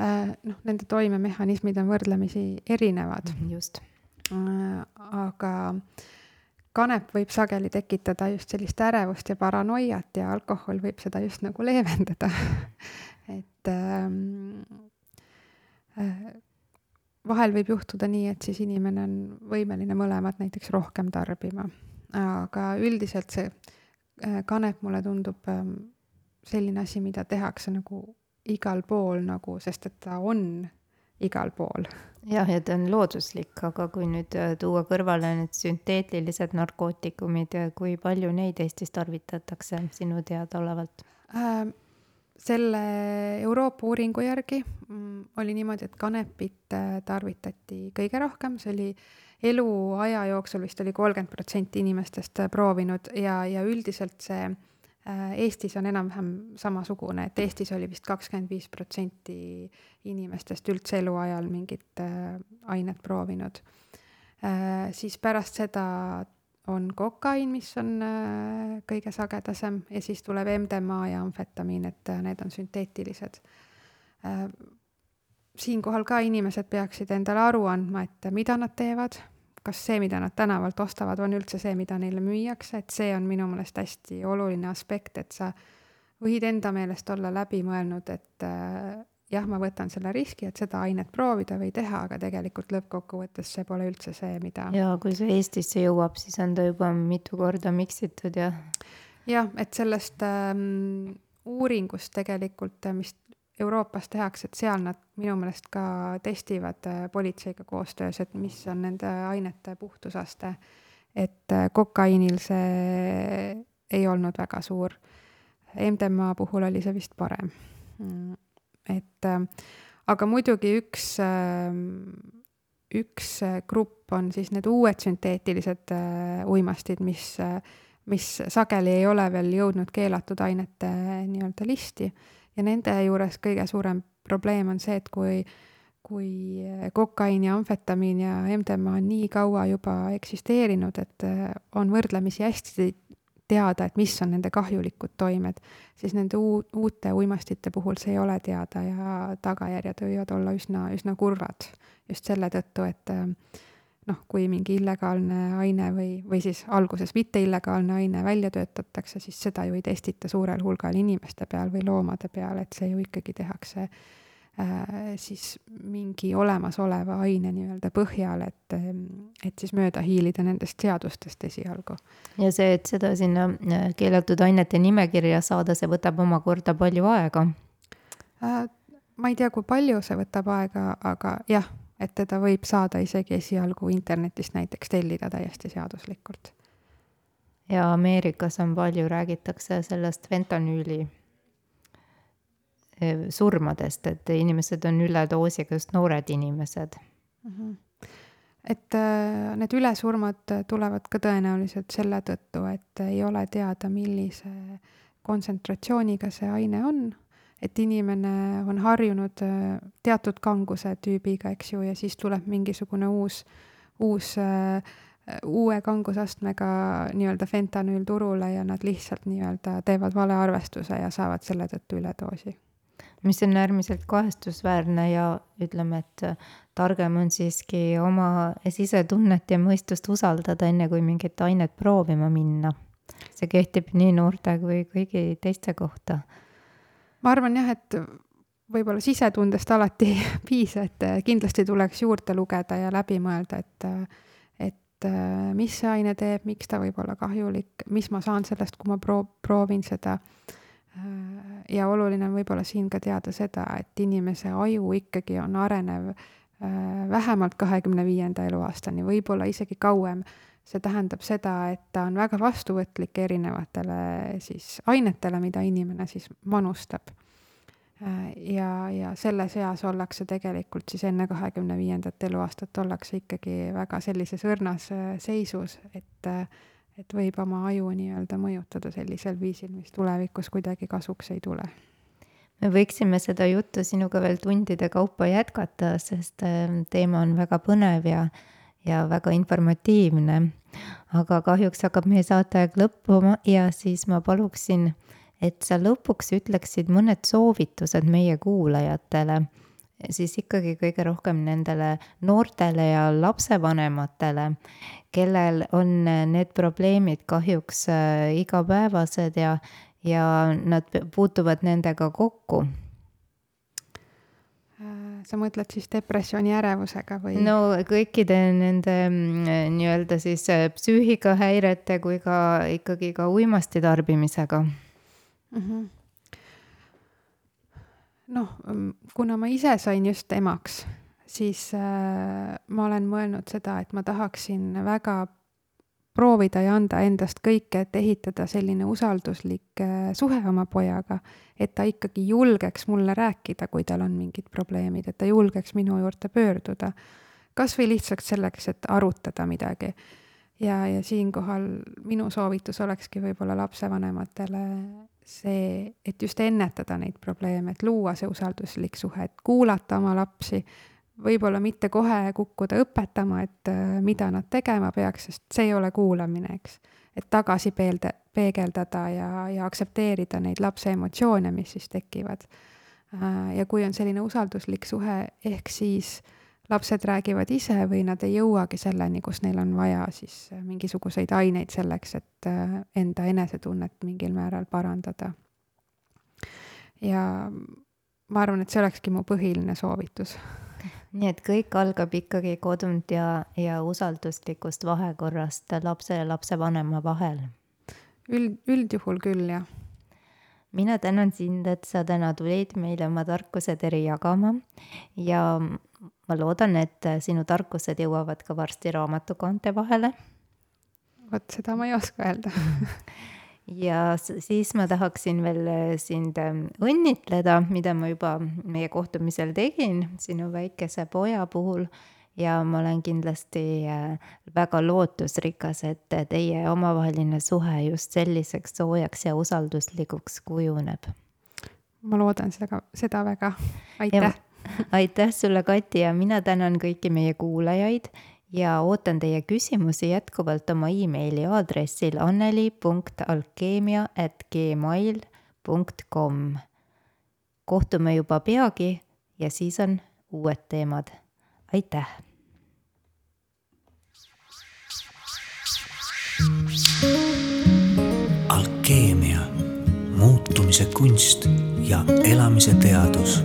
Äh, noh, nende toimemehhanismid on võrdlemisi erinevad. Mhm, just. Äh, aga kanep võib sageli tekitada just sellist ärevust ja paranoiat ja alkohol võib seda just nagu leevendada et ähm, vahel võib juhtuda nii, et siis inimene on võimeline mõlemat näiteks rohkem tarbima. aga üldiselt see Äh, kanep mulle tundub ähm, selline asi, mida tehakse nagu igal pool nagu, sest et ta on igal pool. jah, ja ta on looduslik, aga kui nüüd äh, tuua kõrvale need sünteetilised narkootikumid, kui palju neid Eestis tarvitatakse sinu teadaolevalt äh,? selle Euroopa uuringu järgi mm, oli niimoodi, et kanepit äh, tarvitati kõige rohkem, see oli äh, eluaja jooksul vist oli kolmkümmend protsenti inimestest äh, proovinud ja, ja üldiselt see äh, Eestis on enam-vähem samasugune, et Eestis oli vist kakskümmend viis protsenti inimestest üldse eluajal mingit äh, ainet proovinud. siis pärast seda on kokaiin, mis on kõige sagedasem ja siis tuleb MDMA ja amfetamiin, et need on sünteetilised siinkohal ka inimesed peaksid endale aru andma, et mida nad teevad, kas see, mida nad tänavalt ostavad, on üldse see, mida neile müüakse, et see on minu meelest hästi oluline aspekt, et sa võid enda meelest olla läbi mõelnud, et äh, jah, ma võtan selle riski, et seda ainet proovida või teha, aga tegelikult lõppkokkuvõttes see pole üldse see, mida. ja kui see Eestisse jõuab, siis on ta juba mitu korda miksitud ja. jah, et sellest ähm, uuringust tegelikult, mis Euroopas tehakse, et seal nad minu meelest ka testivad äh, politseiga koostöös, et mis on nende ainete puhtusaste. et äh, kokaiinil see ei olnud väga suur. MDMA puhul oli see vist parem. Mm, et äh, aga muidugi üks, üks grupp on siis need uued sünteetilised uimastid, mis, mis sageli ei ole veel jõudnud keelatud ainete nii-öelda listi ja nende juures kõige suurem probleem on see, et kui, kui kokaiin ja amfetamiin ja MDMA on nii kaua juba eksisteerinud, et äh, on võrdlemisi hästi teada, et mis on nende kahjulikud toimed, siis nende uut, uute uimastite puhul see ei ole teada ja tagajärjed võivad olla üsna, üsna kurvad. just selle tõttu, et äh, noh, kui mingi illegaalne aine või, või siis alguses mitte illegaalne aine välja töötatakse, siis seda ju ei testita suurel hulgal inimeste peal või loomade peal, et see ju ikkagi tehakse äh, siis mingi olemasoleva aine nii-öelda põhjal, et, et siis mööda hiilida nendest seadustest esialgu. ja see, et seda sinna äh, keelatud ainete nimekirja saada, see võtab omakorda palju aega äh,? ma ei tea, kui palju see võtab aega, aga jah et teda võib saada isegi esialgu internetist näiteks tellida täiesti seaduslikult. ja Ameerikas on palju, räägitakse sellest fentanüüli eh, surmadest, et inimesed on üledoosiga, just noored inimesed mm. -hmm. et äh, need ülesurmad tulevad ka tõenäoliselt selle tõttu, et ei ole teada, millise kontsentratsiooniga see aine on et inimene on harjunud äh, teatud kanguse tüübiga, eks ju, ja siis tuleb mingisugune uus, uus, äh, uue kangusastmega nii-öelda fentanüül turule ja nad lihtsalt nii-öelda teevad valearvestuse ja saavad selle tõttu üledoosi. mis on äärmiselt kahestusväärne ja ütleme, et targem on siiski oma sisetunnet ja mõistust usaldada, enne kui mingit ainet proovima minna see kehtib nii noorte kui kõigi teiste kohta. Ma arvan jah, et võib-olla sisetundest alati ei piisa, et kindlasti tuleks juurde lugeda ja läbi mõelda, et et mis see aine teeb, miks ta võib olla kahjulik, mis ma saan sellest, kui ma proo-, proovin seda. ja oluline on võib-olla siin ka teada seda, et inimese aju ikkagi on arenev vähemalt kahekümne viienda eluaastani, võib-olla isegi kauem see tähendab seda, et ta on väga vastuvõtlik erinevatele siis ainetele, mida inimene siis manustab. Ja, ja selles eas ollakse tegelikult siis enne kahekümne viiendat eluaastat ollakse ikkagi väga sellises õrnas äh, seisus, et, äh, et võib oma aju nii-öelda mõjutada sellisel viisil, mis tulevikus kuidagi kasuks ei tule. Me võiksime seda juttu sinuga veel tundide kaupa jätkata, sest äh, teema on väga põnev ja, ja väga informatiivne. aga kahjuks hakkab meie saateaeg lõppuma ja siis ma paluksin et sa lõpuks ütleksid mõned soovitused meie kuulajatele, siis ikkagi kõige rohkem nendele noortele ja lapsevanematele, kellel on need probleemid kahjuks äh, igapäevased ja, ja nad puutuvad nendega kokku sa mõtled siis depressiooni ärevusega või? no kõikide nende mm, nii-öelda siis äh, psüühikahäirete kui ka ikkagi ka uimasti tarbimisega mm. -hmm. noh, kuna ma ise sain just emaks, siis äh, ma olen mõelnud seda, et ma tahaksin väga proovida ja anda endast kõike, et ehitada selline usalduslik äh, suhe oma pojaga, et ta ikkagi julgeks mulle rääkida, kui tal on mingid probleemid, et ta julgeks minu juurde pöörduda. kas või lihtsalt selleks, et arutada midagi. ja, ja siinkohal minu soovitus olekski võib-olla lapsevanematele see, et just ennetada neid probleeme, et luua see usalduslik suhe, et kuulata oma lapsi, võib-olla mitte kohe kukkuda õpetama, et äh, mida nad tegema peaks, sest see ei ole kuulamine, eks. et tagasi peelde, peegeldada ja, ja aktsepteerida neid lapse emotsioone, mis siis tekivad. Äh, ja kui on selline usalduslik suhe, ehk siis lapsed räägivad ise või nad ei jõuagi selleni, kus neil on vaja siis äh, mingisuguseid aineid selleks, et enda enesetunnet mingil määral parandada. ja ma arvan, et see olekski mu põhiline soovitus. Nii et kõik algab ikkagi kodunt ja, ja usalduslikust vahekorrast lapse ja lapsevanema vahel? üld, üldjuhul küll, jah mina tänan sind, et sa täna tulid meile oma tarkuseteri jagama ja ma loodan, et sinu tarkused jõuavad ka varsti raamatukaante vahele. vot seda ma ei oska öelda ja siis ma tahaksin veel sind ähm, õnnitleda, mida ma juba meie kohtumisel tegin sinu väikese poja puhul. Ja ma olen kindlasti äh, väga lootusrikas, et teie omavaheline suhe just selliseks soojaks ja usalduslikuks kujuneb. ma loodan seda, seda väga, aitäh! aitäh sulle, Kati, ja mina tänan kõiki meie kuulajaid ja ootan teie küsimusi jätkuvalt oma emaili aadressil anneli.alkeemia.gmail.com. kohtume juba peagi ja siis on uued teemad. aitäh! alkeemia, muutumise kunst ja elamise teadus